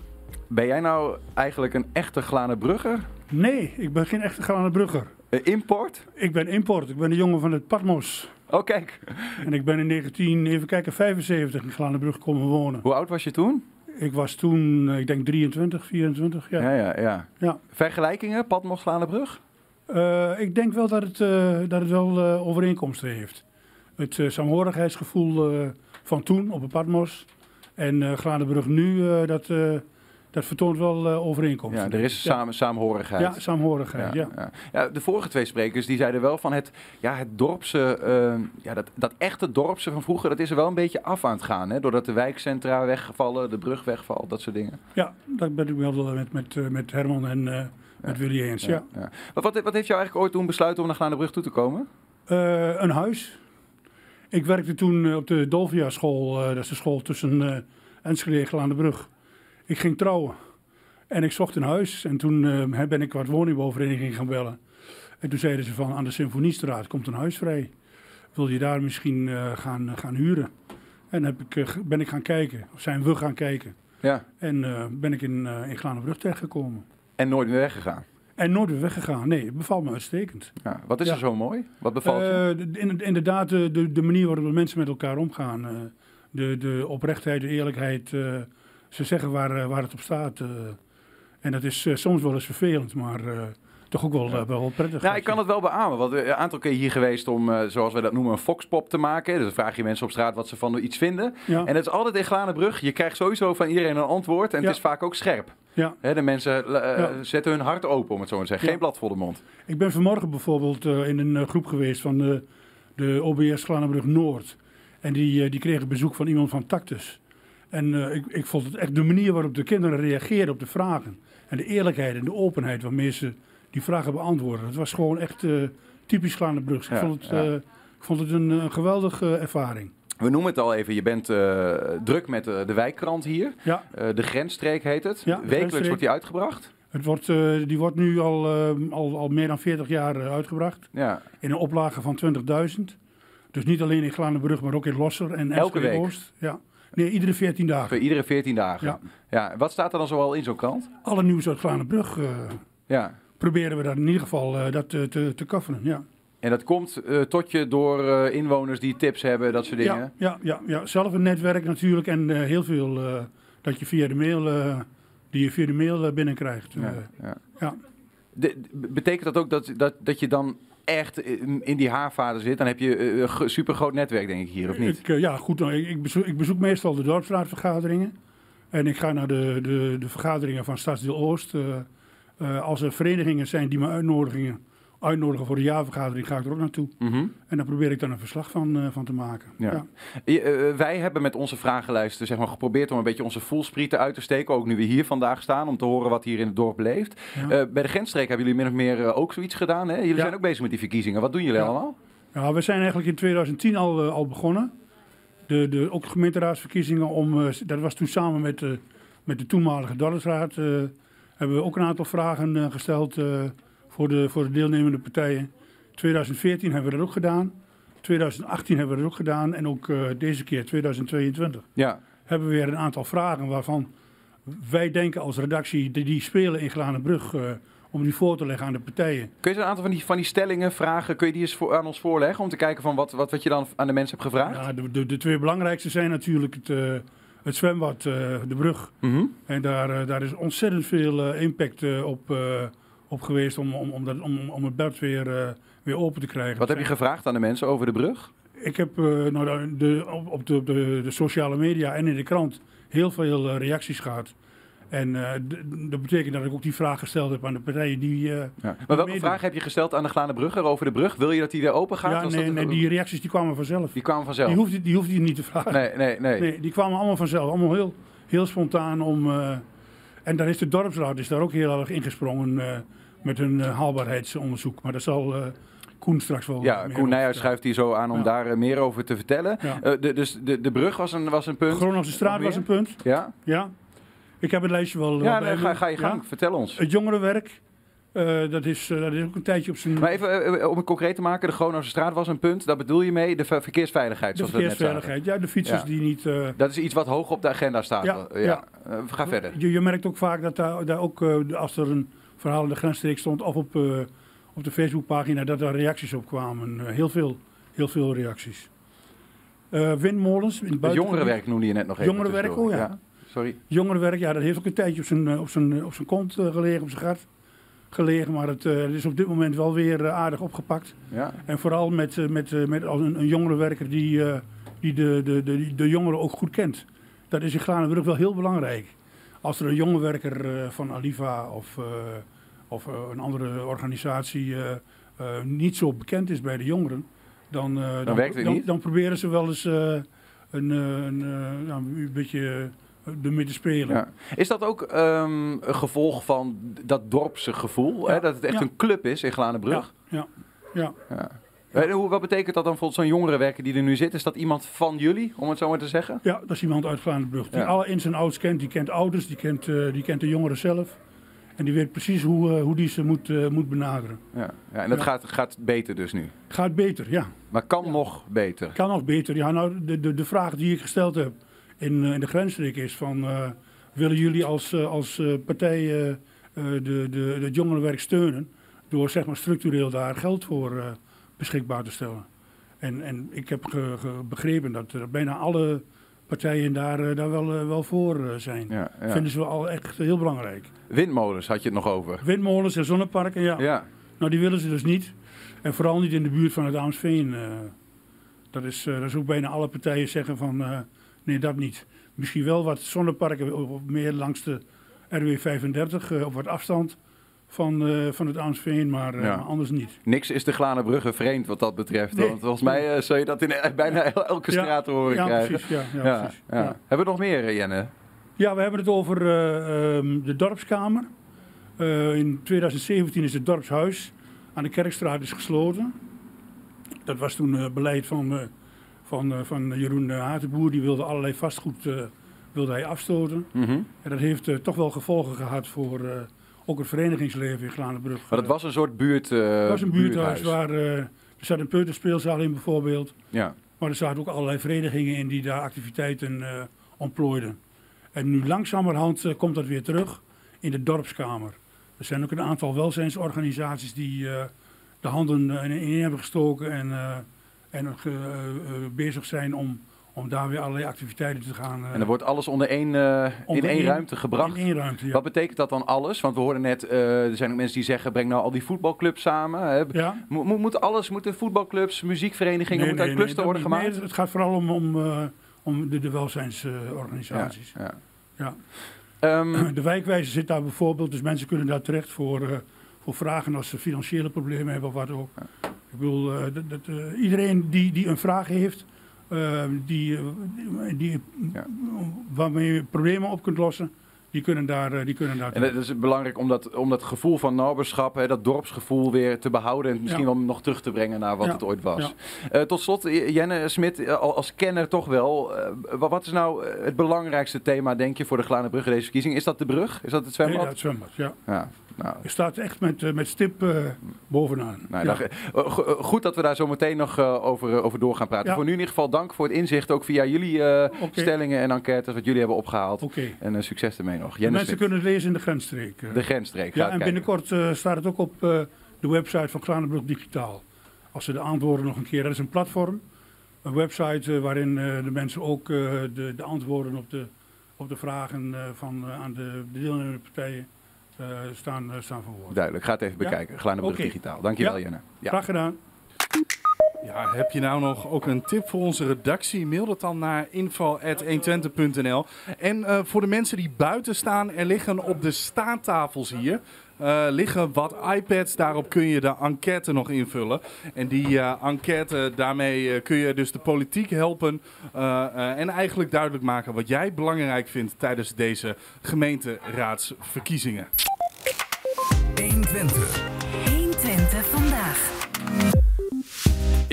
Ben jij nou eigenlijk een echte Glanenbrugger? Nee, ik ben geen echte Glanenbrugger. Brugger. Eh, import? Ik ben import. Ik ben de jongen van het Patmos. Oh, kijk. En ik ben in 19, even kijken, 75 in Glanenbrug komen wonen. Hoe oud was je toen? Ik was toen, eh, ik denk 23, 24. Ja. Ja, ja, ja. Ja. Vergelijkingen, Patmos Glanenbrug? Eh, ik denk wel dat het, eh, dat het wel overeenkomsten heeft. Het saamhorigheidsgevoel van toen op het Patmos en Glanenbrug nu, dat, dat vertoont wel eh, overeenkomsten. Ja, er is samen, saamhorigheid. Ja, saamhorigheid, ja. ja. Ja, de vorige twee sprekers die zeiden wel van het, ja, het dorpse, eh, ja, dat, dat echte dorpse van vroeger, dat is er wel een beetje af aan het gaan. Hè? Doordat de wijkcentra wegvallen, de brug wegvalt, dat soort dingen. Ja, dat ben ik wel met, met, eh, met Herman en eh, met Willy eens, ja. ja. Wat, wat, wat heeft jou eigenlijk ooit toen besluiten om naar Glanenbrug toe te komen? Een huis. Ik werkte toen op de Dolvia school, eh, dat is de school tussen Enschede en Brug. Ik ging trouwen en ik zocht een huis en toen eh, ben ik wat woningbouwvereniging gaan bellen. En toen zeiden ze van aan de Symfoniestraat komt een huis vrij. Wil je daar misschien eh, gaan, gaan huren? En heb ik, eh, ben ik gaan kijken, of zijn we gaan kijken. Ja. En ben ik in, eh in Glanenbrug terechtgekomen. En nooit meer weggegaan? En nooit weer weggegaan. Nee, het bevalt me uitstekend. Ja. Wat is Ja. er zo mooi? Wat bevalt je? De- in- inderdaad, de, de, manier waarop de mensen met elkaar omgaan. de, de oprechtheid, de eerlijkheid. Ze zeggen waar, eh, waar het op staat. eh. en dat is eh, soms wel eens vervelend, maar toch ook wel, eh, wel prettig. Nou, ik kan het wel beamen. Want een aantal keer hier geweest om, zoals wij dat noemen, een foxpop te maken. Dus dan vraag je mensen op straat wat ze van iets vinden. Ja. En het is altijd in Glanenbrug. Je krijgt sowieso van iedereen een antwoord. En Ja. het is vaak ook scherp. Ja. Hè, de mensen Ja. zetten hun hart open, om het zo maar te zeggen. Ja. Geen blad voor de mond. Ik ben vanmorgen bijvoorbeeld in een groep geweest van de, de OBS Glanenbrug Noord. En die, die kregen bezoek van iemand van Tactus. En eh, ik, ik vond het echt de manier waarop de kinderen reageerden op de vragen. En de eerlijkheid en de openheid waarmee ze die vragen beantwoorden. Het was gewoon echt eh, typisch Glanenbrugs. Ik, vond het, ja. eh, ik vond het een, een geweldige ervaring. We noemen het al even, je bent druk met de wijkkrant hier. Ja. De Grensstreek heet het. Ja, Wekelijks wordt die uitgebracht. Het wordt, die wordt nu al, al, al meer dan 40 jaar uitgebracht. Ja. In een oplage van 20.000. Dus niet alleen in Glanenbrug, maar ook in Losser en Elke? Oost. Ja. Nee, iedere 14 dagen. Voor iedere 14 dagen. Ja. Ja. Wat staat er dan zoal in zo'n krant? Alle nieuws uit Glanenbrug eh, Ja. proberen we daar in ieder geval eh, dat te, te, te coveren. Ja. En dat komt eh, tot je door eh, inwoners die tips hebben, dat soort dingen. Ja, ja, ja, ja, zelf een netwerk natuurlijk en eh, heel veel eh, dat je via de mail, eh, die je via de mail eh, binnenkrijgt. Ja, Eh, ja. ja. De- betekent dat ook dat, dat, dat je dan echt in, die haarvader zit? Dan heb je eh, een ge- supergroot netwerk, denk ik, hier, of niet? Ik, eh, ja, goed. nou, Ik, bezoek, ik bezoek meestal de dorpsraadvergaderingen. En ik ga naar de, de, de vergaderingen van Stadsdeel Oost. Eh, als er verenigingen zijn die me uitnodigen, uitnodigen voor de jaarvergadering, ga ik er ook naartoe. Mhm. En dan probeer ik daar een verslag van, eh, van te maken. Ja. Eh, wij hebben met onze vragenlijsten zeg maar, geprobeerd om een beetje onze voelsprieten uit te steken. Ook nu we hier vandaag staan, om te horen wat hier in het dorp leeft. Ja. Eh, bij de grensstreek hebben jullie min of meer ook zoiets gedaan. Hè? Jullie Ja. zijn ook bezig met die verkiezingen. Wat doen jullie allemaal? Ja, we zijn eigenlijk in 2010 al, al begonnen. De, de, ook de gemeenteraadsverkiezingen, om, dat was toen samen met, met de toenmalige dorpsraad, hebben we ook een aantal vragen gesteld voor, de, voor de deelnemende partijen. 2014 hebben we dat ook gedaan. 2018 hebben we dat ook gedaan. En ook eh, deze keer, 2022, Ja. hebben we weer een aantal vragen waarvan wij denken als redactie, die, die spelen in Glanenbrug, eh om die voor te leggen aan de partijen. Kun je een aantal van die, van die stellingen, vragen, kun je die eens voor, aan ons voorleggen? Om te kijken van wat, wat, wat je dan aan de mensen hebt gevraagd? Ja, de, de, de twee belangrijkste zijn natuurlijk het, eh, het zwembad, de brug. Mhm. En daar, daar is ontzettend veel impact op, op geweest om, om, om, dat, om, om het bad weer, eh, weer open te krijgen. Wat heb je gevraagd aan de mensen over de brug? Ik heb eh, nou, de, op, op de, de, de sociale media en in de krant heel veel eh, reacties gehad. En dat betekent dat ik ook die vraag gesteld heb aan de partijen die. Ja. Maar welke vraag heb je gesteld aan de Glanenbrugger over de brug? Wil je dat die weer open gaat? Ja, nee, dat- nee, die reacties die kwamen vanzelf. Die kwamen vanzelf? Die hoefde, die hoefde je niet te vragen. Nee, nee, nee. Nee, die kwamen allemaal vanzelf. Allemaal heel, heel spontaan om. en daar is de dorpsraad is daar ook heel erg ingesprongen met hun eh, haalbaarheidsonderzoek. Maar dat zal eh, Koen straks wel. Ja, Koen Nijhuis schuift hier zo aan om Ja. daar eh, meer over te vertellen. Ja. De, dus de, de brug was een, was een punt. Groningse straat was een punt. Ja? Ja. Ik heb het lijstje wel. Ja, nee, ga, ga je gang. Ja. Vertel ons. Het jongerenwerk. dat, is, dat is ook een tijdje op zijn. Maar even om het concreet te maken, de Gronose straat was een punt. Daar bedoel je mee de ver- verkeersveiligheid, de zoals we het net zagen. verkeersveiligheid. Ja, de fietsers die niet. Dat is iets wat hoog op de agenda staat. Ja, ga verder. Je, je merkt ook vaak dat daar, daar ook, als er een verhaal in de grensstreek stond of op, eh, op de Facebookpagina, dat daar reacties op kwamen. Eh, heel, veel, heel veel reacties. Eh, windmolens. In het jongerenwerk noemde je net nog even. Jongerenwerk, tussendoor. oh ja. Sorry. Jongerenwerk, ja, dat heeft ook een tijdje op zijn, op zijn, op zijn kont gelegen, op zijn gat gelegen. Maar het, het is op dit moment wel weer aardig opgepakt. Ja. En vooral met, met, met als een, een jongerenwerker die, die de, de, de, de jongeren ook goed kent. Dat is in Glanenbrug wel heel belangrijk. Als er een jongerenwerker eh, van Aliva of, of eh, een andere organisatie eh, eh, niet zo bekend is bij de jongeren, dan, dan, dan, dan proberen ze wel eens een, een, ja, een beetje ermee te spelen. Ja. Is dat ook ehm, een gevolg van dat dorpse gevoel? Hè? Dat het echt Ja. een club is in Glanenbrug? Ja, ja. Hoe, wat betekent dat dan voor zo'n jongerenwerker die er nu zit? Is dat iemand van jullie, om het zo maar te zeggen? Ja, dat is iemand uit Glanenbrug. Die alle ins en outs kent. Die kent ouders, die kent, die kent de jongeren zelf. En die weet precies hoe, eh, hoe die ze moet, eh, moet benaderen. Ja. ja en dat Ja. Gaat, gaat beter dus nu? Gaat beter, ja. Maar kan nog beter? Kan nog beter. Ja, nou, de, de, de vraag die ik gesteld heb in, eh, in de grensstreek is van... eh, willen jullie als, als eh, partij de, de, het jongerenwerk steunen... door zeg maar, structureel daar geld voor eh, beschikbaar te stellen? En, en ik heb ge- ge- begrepen dat er bijna alle partijen daar, eh, daar wel, eh, wel voor eh, zijn. Ja, ja. Vinden ze wel al echt heel belangrijk. Windmolens had je het nog over. Windmolens en zonneparken, ja. Ja. Nou, die willen ze dus niet. En vooral niet in de buurt van het Aamsveen. eh. dat, is, dat is ook bijna alle partijen zeggen van, nee, dat niet. Misschien wel wat zonneparken, meer langs de RW35, eh, op wat afstand van, eh, van het maar, eh, Ja. maar anders niet. Niks is de Glanenbrugge vreemd wat dat betreft. Nee. Want volgens mij eh, zul je dat in eh, bijna elke straat horen ja, krijgen. precies, ja, ja, precies, ja. Hebben we nog meer, Jenne? Ja, we hebben het over eh, ehm, de dorpskamer. In 2017 is het dorpshuis aan de Kerkstraat is gesloten. dat was toen beleid van, van, van Jeroen Hatenboer. Die wilde allerlei vastgoed wilde hij afstoten. Mhm. En dat heeft toch wel gevolgen gehad voor ook het verenigingsleven in Glanenbrug. Maar dat was een soort buurt, eh, Het was een buurthuis buurthuis. waar eh, er zat een peuterspeelzaal in bijvoorbeeld. Ja. Maar er zaten ook allerlei verenigingen in die daar activiteiten eh, ontplooiden. En nu langzamerhand komt dat weer terug in de dorpskamer. Er zijn ook een aantal welzijnsorganisaties die de handen in hebben gestoken en, en bezig zijn om, om daar weer allerlei activiteiten te gaan. eh, En dan wordt alles onder één, eh, in onder één één- ruimte gebracht. in één ruimte, ja. Wat betekent dat dan alles? Want we hoorden net, eh, er zijn ook mensen die zeggen, breng nou al die voetbalclubs samen. Hè. Ja. Mo- mo- moet alles, moeten voetbalclubs, muziekverenigingen, Nee, moet uit cluster nee, worden niet. gemaakt? Nee, het gaat vooral om, om, om de, de welzijnsorganisaties. Ja, ja. Ehm, de wijkwijzer zit daar bijvoorbeeld, dus mensen kunnen daar terecht voor, voor vragen als ze financiële problemen hebben of wat ook. Ik bedoel, dat, dat, iedereen die, die een vraag heeft, eh, die, eh, die, waarmee je problemen op kunt lossen, die kunnen daar, eh, die kunnen daar En het is belangrijk om dat, om dat gevoel van naberschap, hè, dat dorpsgevoel weer te behouden en misschien Ja. wel nog terug te brengen naar wat Ja, het ooit was. ja. Eh, tot slot, Jenne Smit, al- als kenner toch wel. wa- wat is nou het belangrijkste thema, denk je, voor de in deze verkiezing? Is dat de brug? Is dat het zwembad? Nee, ja, het zwembad, ja. Nou. Je staat echt met, eh, met stip eh, bovenaan. Nou, Ja. eh, go- goed dat we daar zo meteen nog over, over door gaan praten. Ja. Voor nu in ieder geval dank voor het inzicht, ook via jullie stellingen en enquêtes, wat jullie hebben opgehaald. Oké. En succes ermee nog. Mensen kunnen het lezen in de grensstreek. De grensstreek, Ja, en kijken. binnenkort staat het ook op de website van Glanenbrug Digitaal. Als ze de antwoorden nog een keer... Dat is een platform, een website waarin de mensen ook de, de antwoorden op de, op de vragen van, aan de, de deelnemende partijen eh, staan, eh, staan verwoord. Duidelijk, ga het even Ja? bekijken. Glanenbrug Oké. Digitaal. Dankjewel, Ja, Jenne. Ja. Graag gedaan. Ja, heb je nou nog ook een tip voor onze redactie? Mail dat dan naar info.120.nl. En eh, voor de mensen die buiten staan, er liggen op de staattafels hier... eh, liggen wat iPads, daarop kun je de enquête nog invullen. En die eh, enquête, daarmee eh, kun je dus de politiek helpen en eigenlijk duidelijk maken wat jij belangrijk vindt tijdens deze gemeenteraadsverkiezingen. 120. 120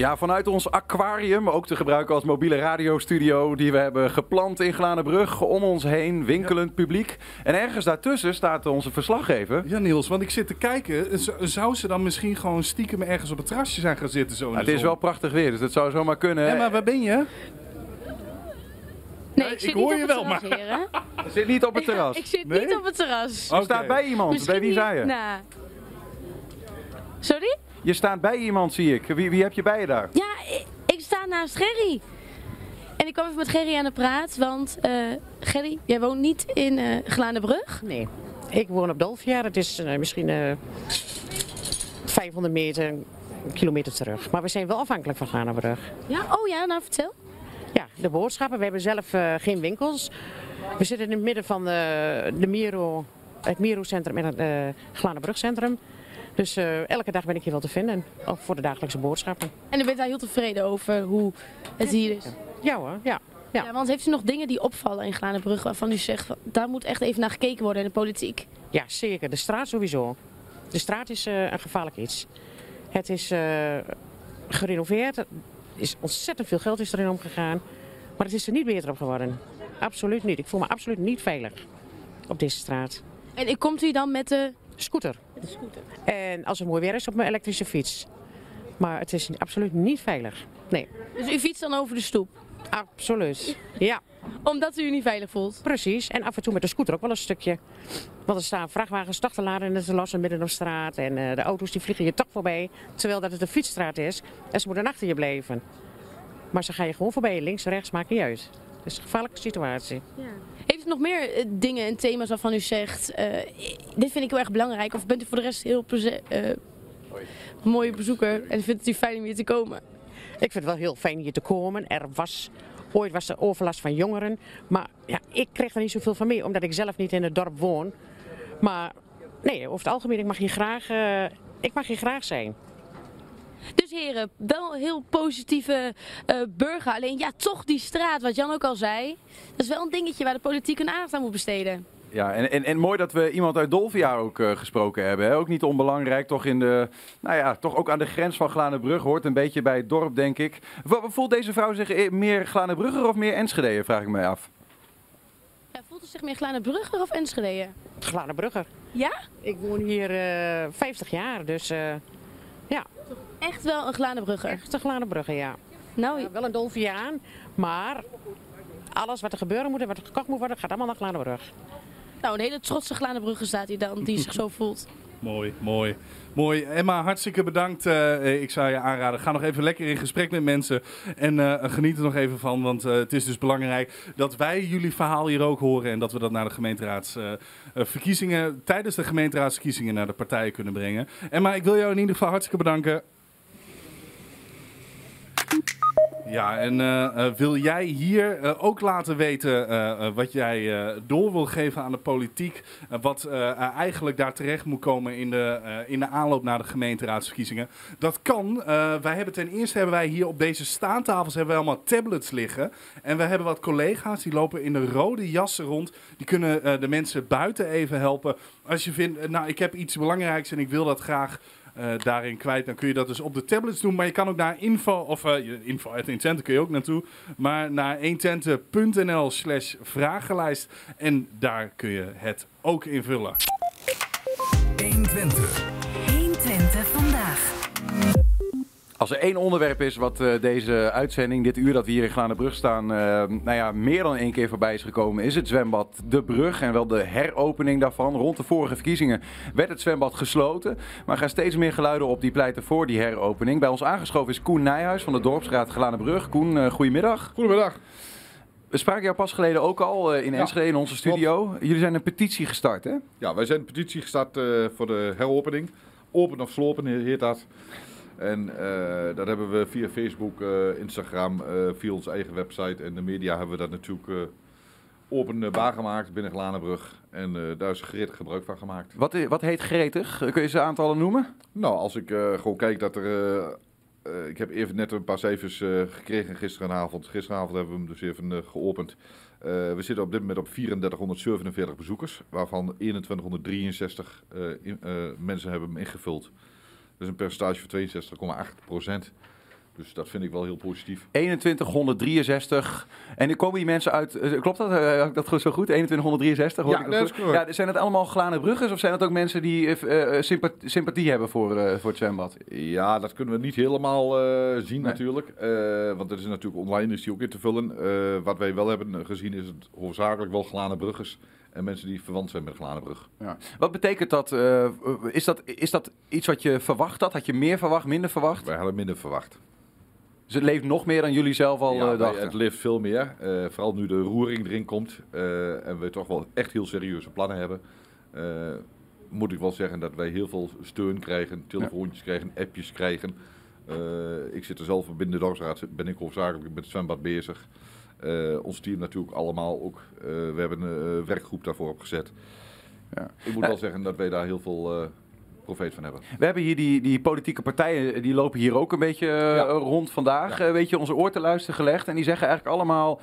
Ja, vanuit ons aquarium, ook te gebruiken als mobiele radiostudio, die we hebben geplant in Glanenbrug. Om ons heen, winkelend publiek. En ergens daartussen staat onze verslaggever. Ja, Niels, want ik zit te kijken. Zou ze dan misschien gewoon stiekem ergens op het terrasje zijn gaan zitten? Zo Nou, het is wel prachtig weer, dus dat zou zomaar kunnen. Ja, maar waar ben je? Nee, ik zit hoor niet je op wel, het terras, heren. Je zit niet op het terras. Ik zit Nee? niet op het terras. Je staat bij iemand. Misschien Bij wie zei je? Nou. Sorry? Je staat bij iemand, zie ik. Wie, wie heb je bij je daar? Ja, ik, ik sta naast Gerry. En ik kwam even met Gerry aan de praat, want eh Gerry, jij woont niet in eh Glanenbrug? Nee, ik woon op Dolfjaar. Het is eh, misschien eh 500 meter, een kilometer terug. Maar we zijn wel afhankelijk van Glanenbrug. Ja, oh ja, nou vertel. Ja, de boodschappen. We hebben zelf eh, geen winkels. We zitten in het midden van de, de Miro, het Miro-centrum en het uh, Glanenbrugcentrum. Dus eh, elke dag ben ik hier wel te vinden. Ook voor de dagelijkse boodschappen. En u bent daar heel tevreden over hoe het hier is? Ja hoor, ja. Ja. ja, want heeft u nog dingen die opvallen in Glanenbrug waarvan u zegt, van, daar moet echt even naar gekeken worden in de politiek? Ja, zeker. De straat sowieso. De straat is eh, een gevaarlijk iets. Het is eh, gerenoveerd. Er is ontzettend veel geld is erin omgegaan. Maar het is er niet beter op geworden. Absoluut niet. Ik voel me absoluut niet veilig op deze straat. En komt u dan met de... Scooter. En als het mooi weer is op mijn elektrische fiets. Maar het is absoluut niet veilig. Nee. Dus u fietst dan over de stoep? Absoluut. Ja. Omdat u u niet veilig voelt? Precies. En af en toe met de scooter ook wel een stukje. Want er staan vrachtwagens toch te laden en te lossen midden op straat. En uh, de auto's die vliegen je toch voorbij. Terwijl dat het een fietsstraat is. En ze moeten achter je blijven. Maar ze gaan je gewoon voorbij. Links, rechts, maakt niet uit. Het is een gevaarlijke situatie. Ja. Nog meer uh, dingen en thema's waarvan u zegt... Uh, dit vind ik heel erg belangrijk. Of bent u voor de rest heel uh, mooie bezoeker en vindt u fijn om hier te komen? Ik vind het wel heel fijn hier te komen. Er was, ooit was er overlast van jongeren. Maar ja, ik kreeg er niet zoveel van mee, omdat ik zelf niet in het dorp woon. Maar nee, over het algemeen, ik mag hier graag, uh, ik mag hier graag zijn. Dus heren, wel een heel positieve uh, burger. Alleen ja, toch die straat, wat Jan ook al zei. Dat is wel een dingetje waar de politiek een aandacht aan moet besteden. Ja, en, en, en mooi dat we iemand uit Dolvia ook eh, gesproken hebben. Hè? Ook niet onbelangrijk, toch, in de, nou ja, toch ook aan de grens van Glanenbrug. Hoort een beetje bij het dorp, denk ik. Voelt deze vrouw zich eh, meer Glanenbrugger of meer Enschede, vraag ik mij af. Ja, voelt u zich meer Glanenbrugger of Enschede? Glanenbrugger. Ja? Ik woon hier eh 50 jaar, dus eh. Echt wel een Glanenbrugger? Echt een Glanenbrugger, ja. Nou, Ja, wel een Dolfiaan, maar alles wat er gebeuren moet en wat er gekocht moet worden, gaat allemaal naar Glanenbrug. Nou, een hele trotse Glanenbrugger staat hier dan, die zich zo voelt. Mooi, mooi. Mooi. Emma, hartstikke bedankt. Eh, ik zou je aanraden, ga nog even lekker in gesprek met mensen. En eh, geniet er nog even van, want eh, het is dus belangrijk dat wij jullie verhaal hier ook horen. En dat we dat naar de gemeenteraadsverkiezingen, tijdens de gemeenteraadsverkiezingen naar de partijen kunnen brengen. Emma, ik wil jou in ieder geval hartstikke bedanken. Ja, en eh, eh, wil jij hier eh, ook laten weten wat jij door wil geven aan de politiek? wat eigenlijk daar terecht moet komen in de, in de aanloop naar de gemeenteraadsverkiezingen? Dat kan. Wij hebben ten eerste hebben wij hier op deze staantafels hebben wij allemaal tablets liggen. En we hebben wat collega's die lopen in de rode jassen rond. Die kunnen de mensen buiten even helpen. Als je vindt, nou ik heb iets belangrijks en ik wil dat graag eh, daarin kwijt. Dan kun je dat dus op de tablets doen. Maar je kan ook naar info, of je- info uit Intente kun je ook naartoe. Maar naar 120.nl slash vragenlijst. En daar kun je het ook invullen. 120. 120 Als er één onderwerp is wat eh, deze uitzending, dit uur dat we hier in Glanenbrug staan, eh, nou ja, meer dan één keer voorbij is gekomen, is het zwembad De Brug en wel de heropening daarvan. Rond de vorige verkiezingen werd het zwembad gesloten, maar er gaan steeds meer geluiden op die pleiten voor die heropening. Bij ons aangeschoven is Koen Nijhuis van de Dorpsraad Glanenbrug. Koen, eh, goedemiddag. Goedemiddag. We spraken jou pas geleden ook al in Enschede in onze studio. Jullie zijn een petitie gestart, hè? Ja, wij zijn een petitie gestart voor de heropening. Open of slopen he- heet dat. En eh, dat hebben we via Facebook, eh, Instagram, eh, via onze eigen website en de media hebben we dat natuurlijk openbaar gemaakt binnen Glanenbrug. En daar is gretig gebruik van gemaakt. Wat, wat heet gretig? Kun je ze aantallen noemen? Nou, als ik gewoon kijk dat er... ik heb even net een paar cijfers gekregen gisteravond. Gisteravond hebben we hem dus even geopend. We zitten op dit moment op 3447 bezoekers, waarvan 2163 eh, in- eh, mensen hebben hem ingevuld. Dat is een percentage van 62,8 procent. Dus dat vind ik wel heel positief. 2163. En er komen die mensen uit. eh, Klopt dat? Eh, Had ik dat goed- zo goed? 2163? hoor Ja, ik dat is goed? Ja, zijn het allemaal Glanenbruggers of zijn het ook mensen die eh, eh, sympa- sympathie hebben voor, eh, voor het zwembad? Ja, dat kunnen we niet helemaal eh, zien natuurlijk. Eh, want er is natuurlijk online is die ook in te vullen. Eh, wat wij wel hebben gezien is het hoofdzakelijk wel Glanenbruggers. En mensen die verwant zijn met Glanenbrug. Ja. Wat betekent dat, eh, is dat? Is dat iets wat je verwacht had? Had je meer verwacht, minder verwacht? Wij hadden minder verwacht. Dus het leeft nog meer dan jullie zelf al Ja, eh, dachten? het leeft veel meer. Eh, vooral nu de roering erin komt. en we toch wel echt heel serieuze plannen hebben. moet ik wel zeggen dat wij heel veel steun krijgen. Telefoontjes krijgen, appjes krijgen. Ik zit er zelf binnen de dorpsraad. Ben ik hoofdzakelijk met het zwembad bezig. Eh, ons team natuurlijk allemaal ook. Eh, we hebben een eh, werkgroep daarvoor opgezet. Ja. Ik moet wel zeggen dat wij daar heel veel profijt van hebben. We hebben hier die, die politieke partijen, die lopen hier ook een beetje rond vandaag. eh, weet je, onze oor te luisteren gelegd. En die zeggen eigenlijk allemaal,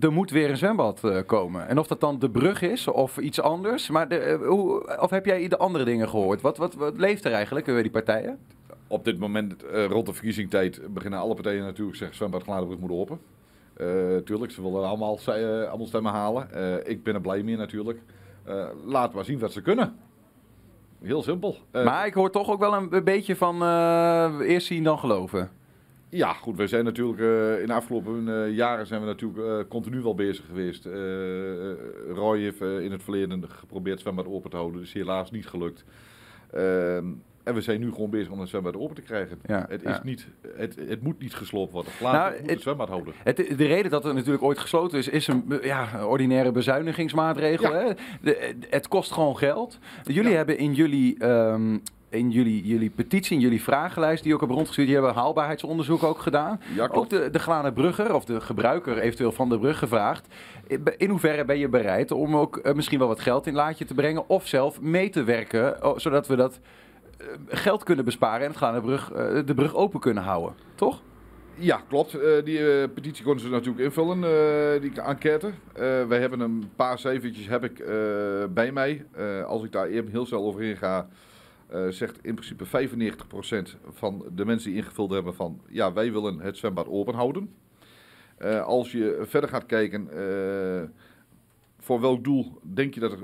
er moet weer een zwembad komen. En of dat dan de brug is of iets anders. Maar de, hoe, of heb jij de andere dingen gehoord? Wat, wat, wat leeft er eigenlijk bij die partijen? Op dit moment, rond de verkiezingstijd, beginnen alle partijen natuurlijk zeggen zwembad Gladenbrug moet open. Eh tuurlijk, ze willen allemaal, eh, allemaal stemmen halen. Eh, ik ben er blij mee natuurlijk. Laten maar zien wat ze kunnen. Heel simpel. Maar ik hoor toch ook wel een, een beetje van eerst zien dan geloven. Ja, goed, we zijn natuurlijk in de afgelopen jaren zijn we natuurlijk continu wel bezig geweest. Roy heeft in het verleden geprobeerd zwembad open te houden, dat is helaas niet gelukt. En we zijn nu gewoon bezig om het zwembad open te krijgen. Ja, het, ja. is niet, het, het moet niet gesloopt worden. Laat Nou, het, moet het zwembad houden. Het, de reden dat het natuurlijk ooit gesloten is, is een ja, een ordinaire bezuinigingsmaatregel. Hè? De, het kost gewoon geld. Jullie hebben in jullie, ehm, in jullie, jullie petitie, in jullie vragenlijst, die ook hebben rondgestuurd, die hebben een haalbaarheidsonderzoek ook gedaan. Ja, ook de, de Glane Brugger, of de gebruiker eventueel van de brug gevraagd. In hoeverre ben je bereid om ook eh, misschien wel wat geld in laadje te brengen of zelf mee te werken, oh, zodat we dat geld kunnen besparen en het Brug, eh, de brug open kunnen houden? Toch? Ja, klopt. Eh, die eh, petitie konden ze natuurlijk invullen, eh, die enquête. Eh wij hebben een paar cijfertjes heb ik, eh, bij mij. Eh, als ik daar even heel snel overheen ga, eh, zegt in principe 95% van de mensen die ingevuld hebben van... ja, wij willen het zwembad open houden. Eh, als je verder gaat kijken, eh, voor welk doel denk je dat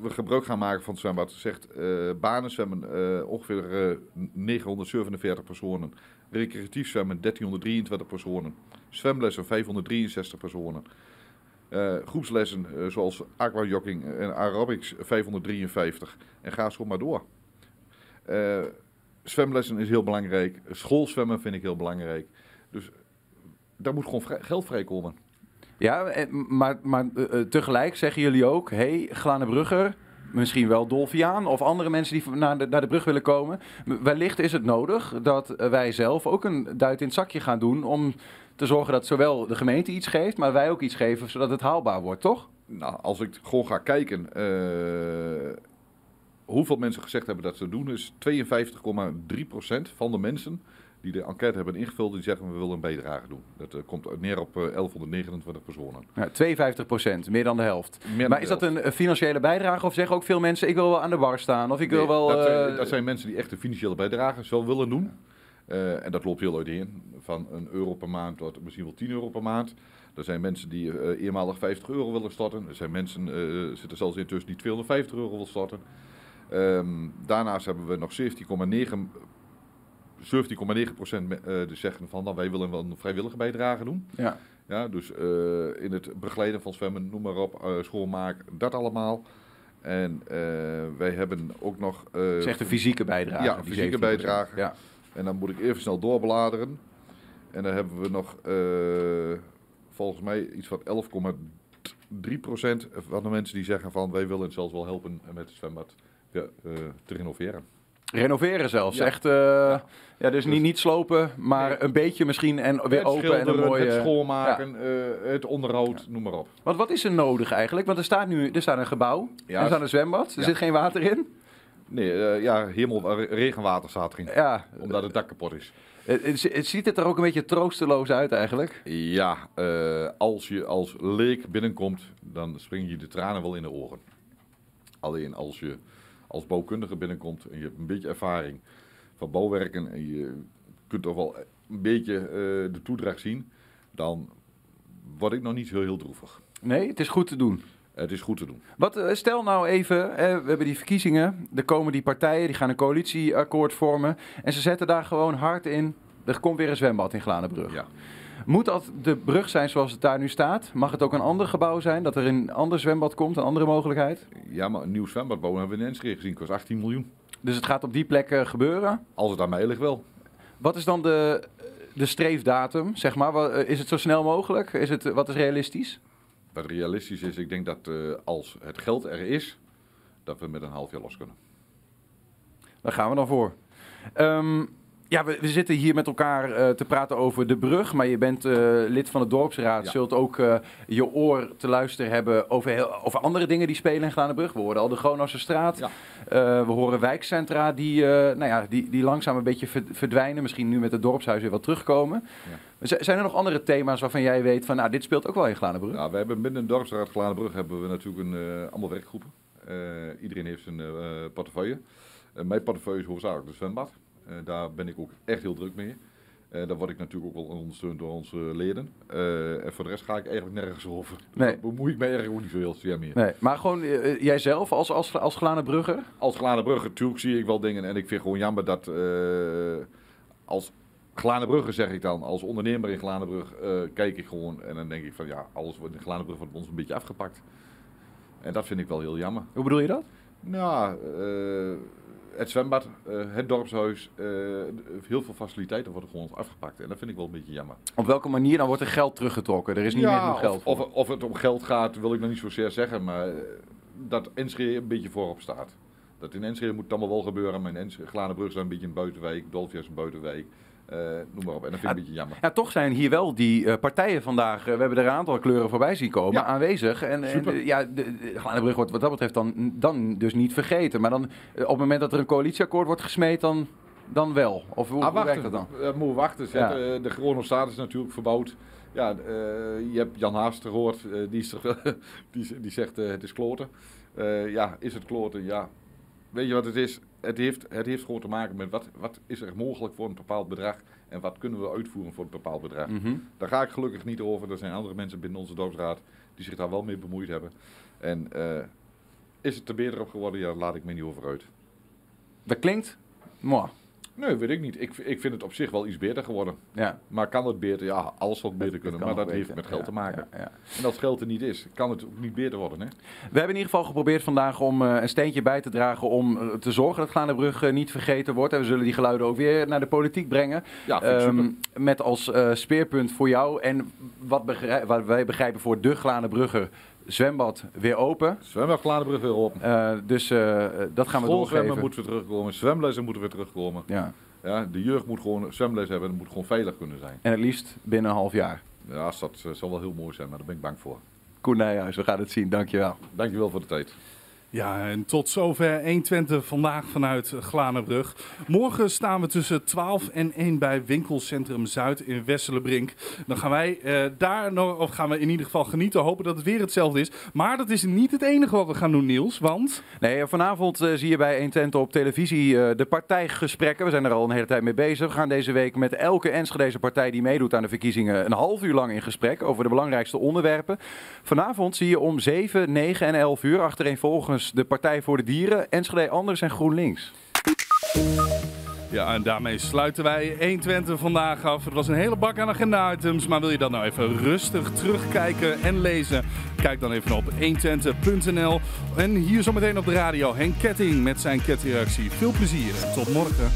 we gebruik gaan maken van het zwembad? Zegt eh banen zwemmen eh, ongeveer eh, 947 personen. Recreatief zwemmen 1323 personen. Zwemlessen 563 personen. Eh, groepslessen eh, zoals aquajogging en aerobics 553. En ga zo maar door. Eh, zwemlessen is heel belangrijk. Schoolzwemmen vind ik heel belangrijk. Dus daar moet gewoon vrij- geld vrijkomen. Ja, en- maar, maar eh, eh, tegelijk zeggen jullie ook... hey, Glanenbrugger, misschien wel Dolfiaan... of andere mensen die naar de, naar de brug willen komen... wellicht is het nodig dat eh, wij zelf ook een duit in het zakje gaan doen... om te zorgen dat zowel de gemeente iets geeft... maar wij ook iets geven, zodat het haalbaar wordt, toch? Nou, als ik gewoon ga kijken eh, hoeveel mensen gezegd hebben dat ze doen, is 52,3% van de mensen die de enquête hebben ingevuld, die zeggen we willen een bijdrage doen. Dat eh, komt neer op eh, 1129 personen. Ja, 52 procent, meer dan de helft. dan maar is dat helft. een eh, financiële bijdrage of zeggen ook veel mensen... ik wil wel aan de bar staan of ik wil wel... dat, zijn, eh, dat zijn mensen die echt een financiële bijdrage zo willen doen. Eh, en dat loopt heel uiteen. Van een euro per maand tot misschien wel 10 euro per maand. Er zijn mensen die eh eenmalig 50 euro willen storten. Er zijn mensen, eh zitten zelfs intussen die 250 euro willen storten. Ehm, daarnaast hebben we nog 17,9 17,9 procent eh, die zeggen van nou, wij willen wel een vrijwillige bijdrage doen. Ja. Ja, dus eh, in het begeleiden van zwemmen, noem maar op, eh, schoonmaken, dat allemaal. En wij hebben ook nog... is echt een fysieke bijdrage, Ja, fysieke 17%. bijdrage. Ja. En dan moet ik even snel doorbladeren. En dan hebben we nog uh, volgens mij iets van 11,3% van de mensen die zeggen van wij willen zelfs wel helpen met het zwembad ja, uh, te renoveren. Renoveren zelfs, ja. echt. Uh, ja. ja. dus niet, niet slopen, maar nee. een beetje misschien en weer het open en een mooie... Het schoonmaken, ja. uh, het onderhoud, noem maar op. Want wat is er nodig eigenlijk? Want er staat nu er staat een gebouw, er staat een zwembad, er zit geen water in. Nee, uh, ja, hemel, regenwater staat erin. Ja. Omdat het dak kapot is. Het, ziet het er ook een beetje troosteloos uit eigenlijk? Ja, als je als leek binnenkomt, dan springen je de tranen wel in de oren. Alleen als je als bouwkundige binnenkomt en je hebt een beetje ervaring van bouwwerken en je kunt toch wel een beetje uh, de toedracht zien, dan word ik nog niet heel, heel droevig. Nee, het is goed te doen. Het is goed te doen. Wat, uh, stel nou even, we hebben die verkiezingen, er komen die partijen, die gaan een coalitieakkoord vormen en ze zetten daar gewoon hard in, er komt weer een zwembad in Glanenbrug. Ja. Moet dat de brug zijn zoals het daar nu staat? Mag het ook een ander gebouw zijn? Dat er een ander zwembad komt, een andere mogelijkheid? Ja, maar een nieuw zwembad bouwen hebben we in Enschede gezien. kost 18 miljoen. Dus het gaat op die plek gebeuren? Als het aan mij ligt wel. Wat is dan de, de streefdatum, zeg maar? Wat, is het zo snel mogelijk? Is het, wat is realistisch? Wat realistisch is, ik denk dat uh, als het geld er is, dat we met een half jaar los kunnen. Daar gaan we dan voor. Um, ja, we, we, zitten hier met elkaar uh, te praten over de brug, maar je bent uh, lid van de dorpsraad. Ja. Zult ook uh, je oor te luisteren hebben over, heel, over andere dingen die spelen in Glanenbrug. We hoorden al de Gronose straat. Ja. we horen wijkcentra die, nou ja, die, die langzaam een beetje verdwijnen. Misschien nu met het dorpshuis weer wat terugkomen. Ja. Zijn er nog andere thema's waarvan jij weet van, nou, dit speelt ook wel in Glanenbrug? Ja, we hebben binnen de dorpsraad Glanenbrug hebben we natuurlijk een, allemaal werkgroepen. iedereen heeft zijn portefeuille. mijn portefeuille is hoofdzakelijk de zwembad. Uh, daar ben ik ook echt heel druk mee. Uh, daar word ik natuurlijk ook wel ondersteund door onze leden. Uh, en voor de rest ga ik eigenlijk nergens over. Nee. Daar bemoei ik mij eigenlijk ook niet zo heel zeer meer. Nee, maar gewoon jijzelf als, als, als Glanenbrugger? Als Glanenbrugger, natuurlijk zie ik wel dingen. En ik vind gewoon jammer dat als Glanenbrugger zeg ik dan, als ondernemer in Glanenbrug kijk ik gewoon. En dan denk ik van ja, alles wordt in Glanenbrug wordt ons een beetje afgepakt. En dat vind ik wel heel jammer. Hoe bedoel je dat? Nou, het zwembad, uh, het dorpshuis, uh, heel veel faciliteiten worden gewoon afgepakt. En dat vind ik wel een beetje jammer. Op welke manier dan wordt er geld teruggetrokken? Er is niet ja, meer genoeg geld of, of, of, het om geld gaat, wil ik nog niet zozeer zeggen. Maar uh, dat Enschede een beetje voorop staat. Dat in Enschede moet het allemaal wel gebeuren. Maar in Enschede, Glanenbrug is een beetje een buitenwijk. Dolfia is een buitenwijk. Uh, noem maar op. En dat vind ik ja, een beetje jammer. Ja, toch zijn hier wel die uh, partijen vandaag, uh, we hebben er een aantal kleuren voorbij zien komen, ja. aanwezig. En, en ja, de, de wordt wat dat betreft dan, dan dus niet vergeten. Maar dan, op het moment dat er een coalitieakkoord wordt gesmeed, dan dan wel? Of hoe, Ah, hoe wachten. werkt dat dan? Eh, moeten we wachten. Ja. eh, de Chronostaat is natuurlijk verbouwd. Ja, eh, je hebt Jan Haast gehoord. eh, die, is die, die zegt eh, het is kloten. Eh, ja, is het kloten? Ja. Weet je wat het is? Het heeft, het heeft gewoon te maken met wat, wat is er mogelijk voor een bepaald bedrag en wat kunnen we uitvoeren voor een bepaald bedrag. Mhm. Daar ga ik gelukkig niet over. Er zijn andere mensen binnen onze dorpsraad die zich daar wel mee bemoeid hebben. En eh, is het er beter op geworden? Ja, daar laat ik me niet over uit. Dat klinkt? Mooi. Nee, weet ik niet. Ik, ik vind het op zich wel iets beter geworden. Ja. Maar kan het beter? Ja, alles zal beter kunnen. Maar dat heeft met geld Ja, te maken. ja, ja. En als geld er niet is, kan het ook niet beter worden. Hè? We hebben in ieder geval geprobeerd vandaag om eh, een steentje bij te dragen om eh, te zorgen dat Glanenbrug niet vergeten wordt. En we zullen die geluiden ook weer naar de politiek brengen. Ja, Ehm, met als eh, speerpunt voor jou en wat, wat wij begrijpen voor de Glanenbrugger zwembad weer open. Zwembad Glanenbrug weer open. Eh, dus eh, dat gaan we doorgeven. moeten we terugkomen. Zwemlessen moeten weer terugkomen. Ja. Ja, de jeugd moet gewoon zwemles hebben en het moet gewoon veilig kunnen zijn. En het liefst binnen een half jaar. Ja, dat eh, zal wel heel mooi zijn, maar daar ben ik bang voor. Koen Nijhuis, we gaan het zien. Dankjewel. Dankjewel voor de tijd. Ja, en tot zover 120 vandaag vanuit Glanenbrug. Morgen staan we tussen 12 en 1 bij Winkelcentrum Zuid in Wesselenbrink. Dan gaan wij eh, daar nog, of gaan we in ieder geval genieten, hopen dat het weer hetzelfde is. Maar dat is niet het enige wat we gaan doen, Niels, want... Nee, vanavond eh, zie je bij 120 op televisie eh, de partijgesprekken. We zijn er al een hele tijd mee bezig. We gaan deze week met elke Enschedeze partij die meedoet aan de verkiezingen een half uur lang in gesprek over de belangrijkste onderwerpen. Vanavond zie je om 7, 9 en 11 uur achtereenvolgens de Partij voor de Dieren, Enschede Anders en GroenLinks. Ja, en daarmee sluiten wij 120 vandaag af. Het was een hele bak aan agenda-items, maar wil je dat nou even rustig terugkijken en lezen? Kijk dan even op 120.nl. En hier zometeen op de radio Henk Ketting met zijn kettingreactie. Veel plezier tot morgen.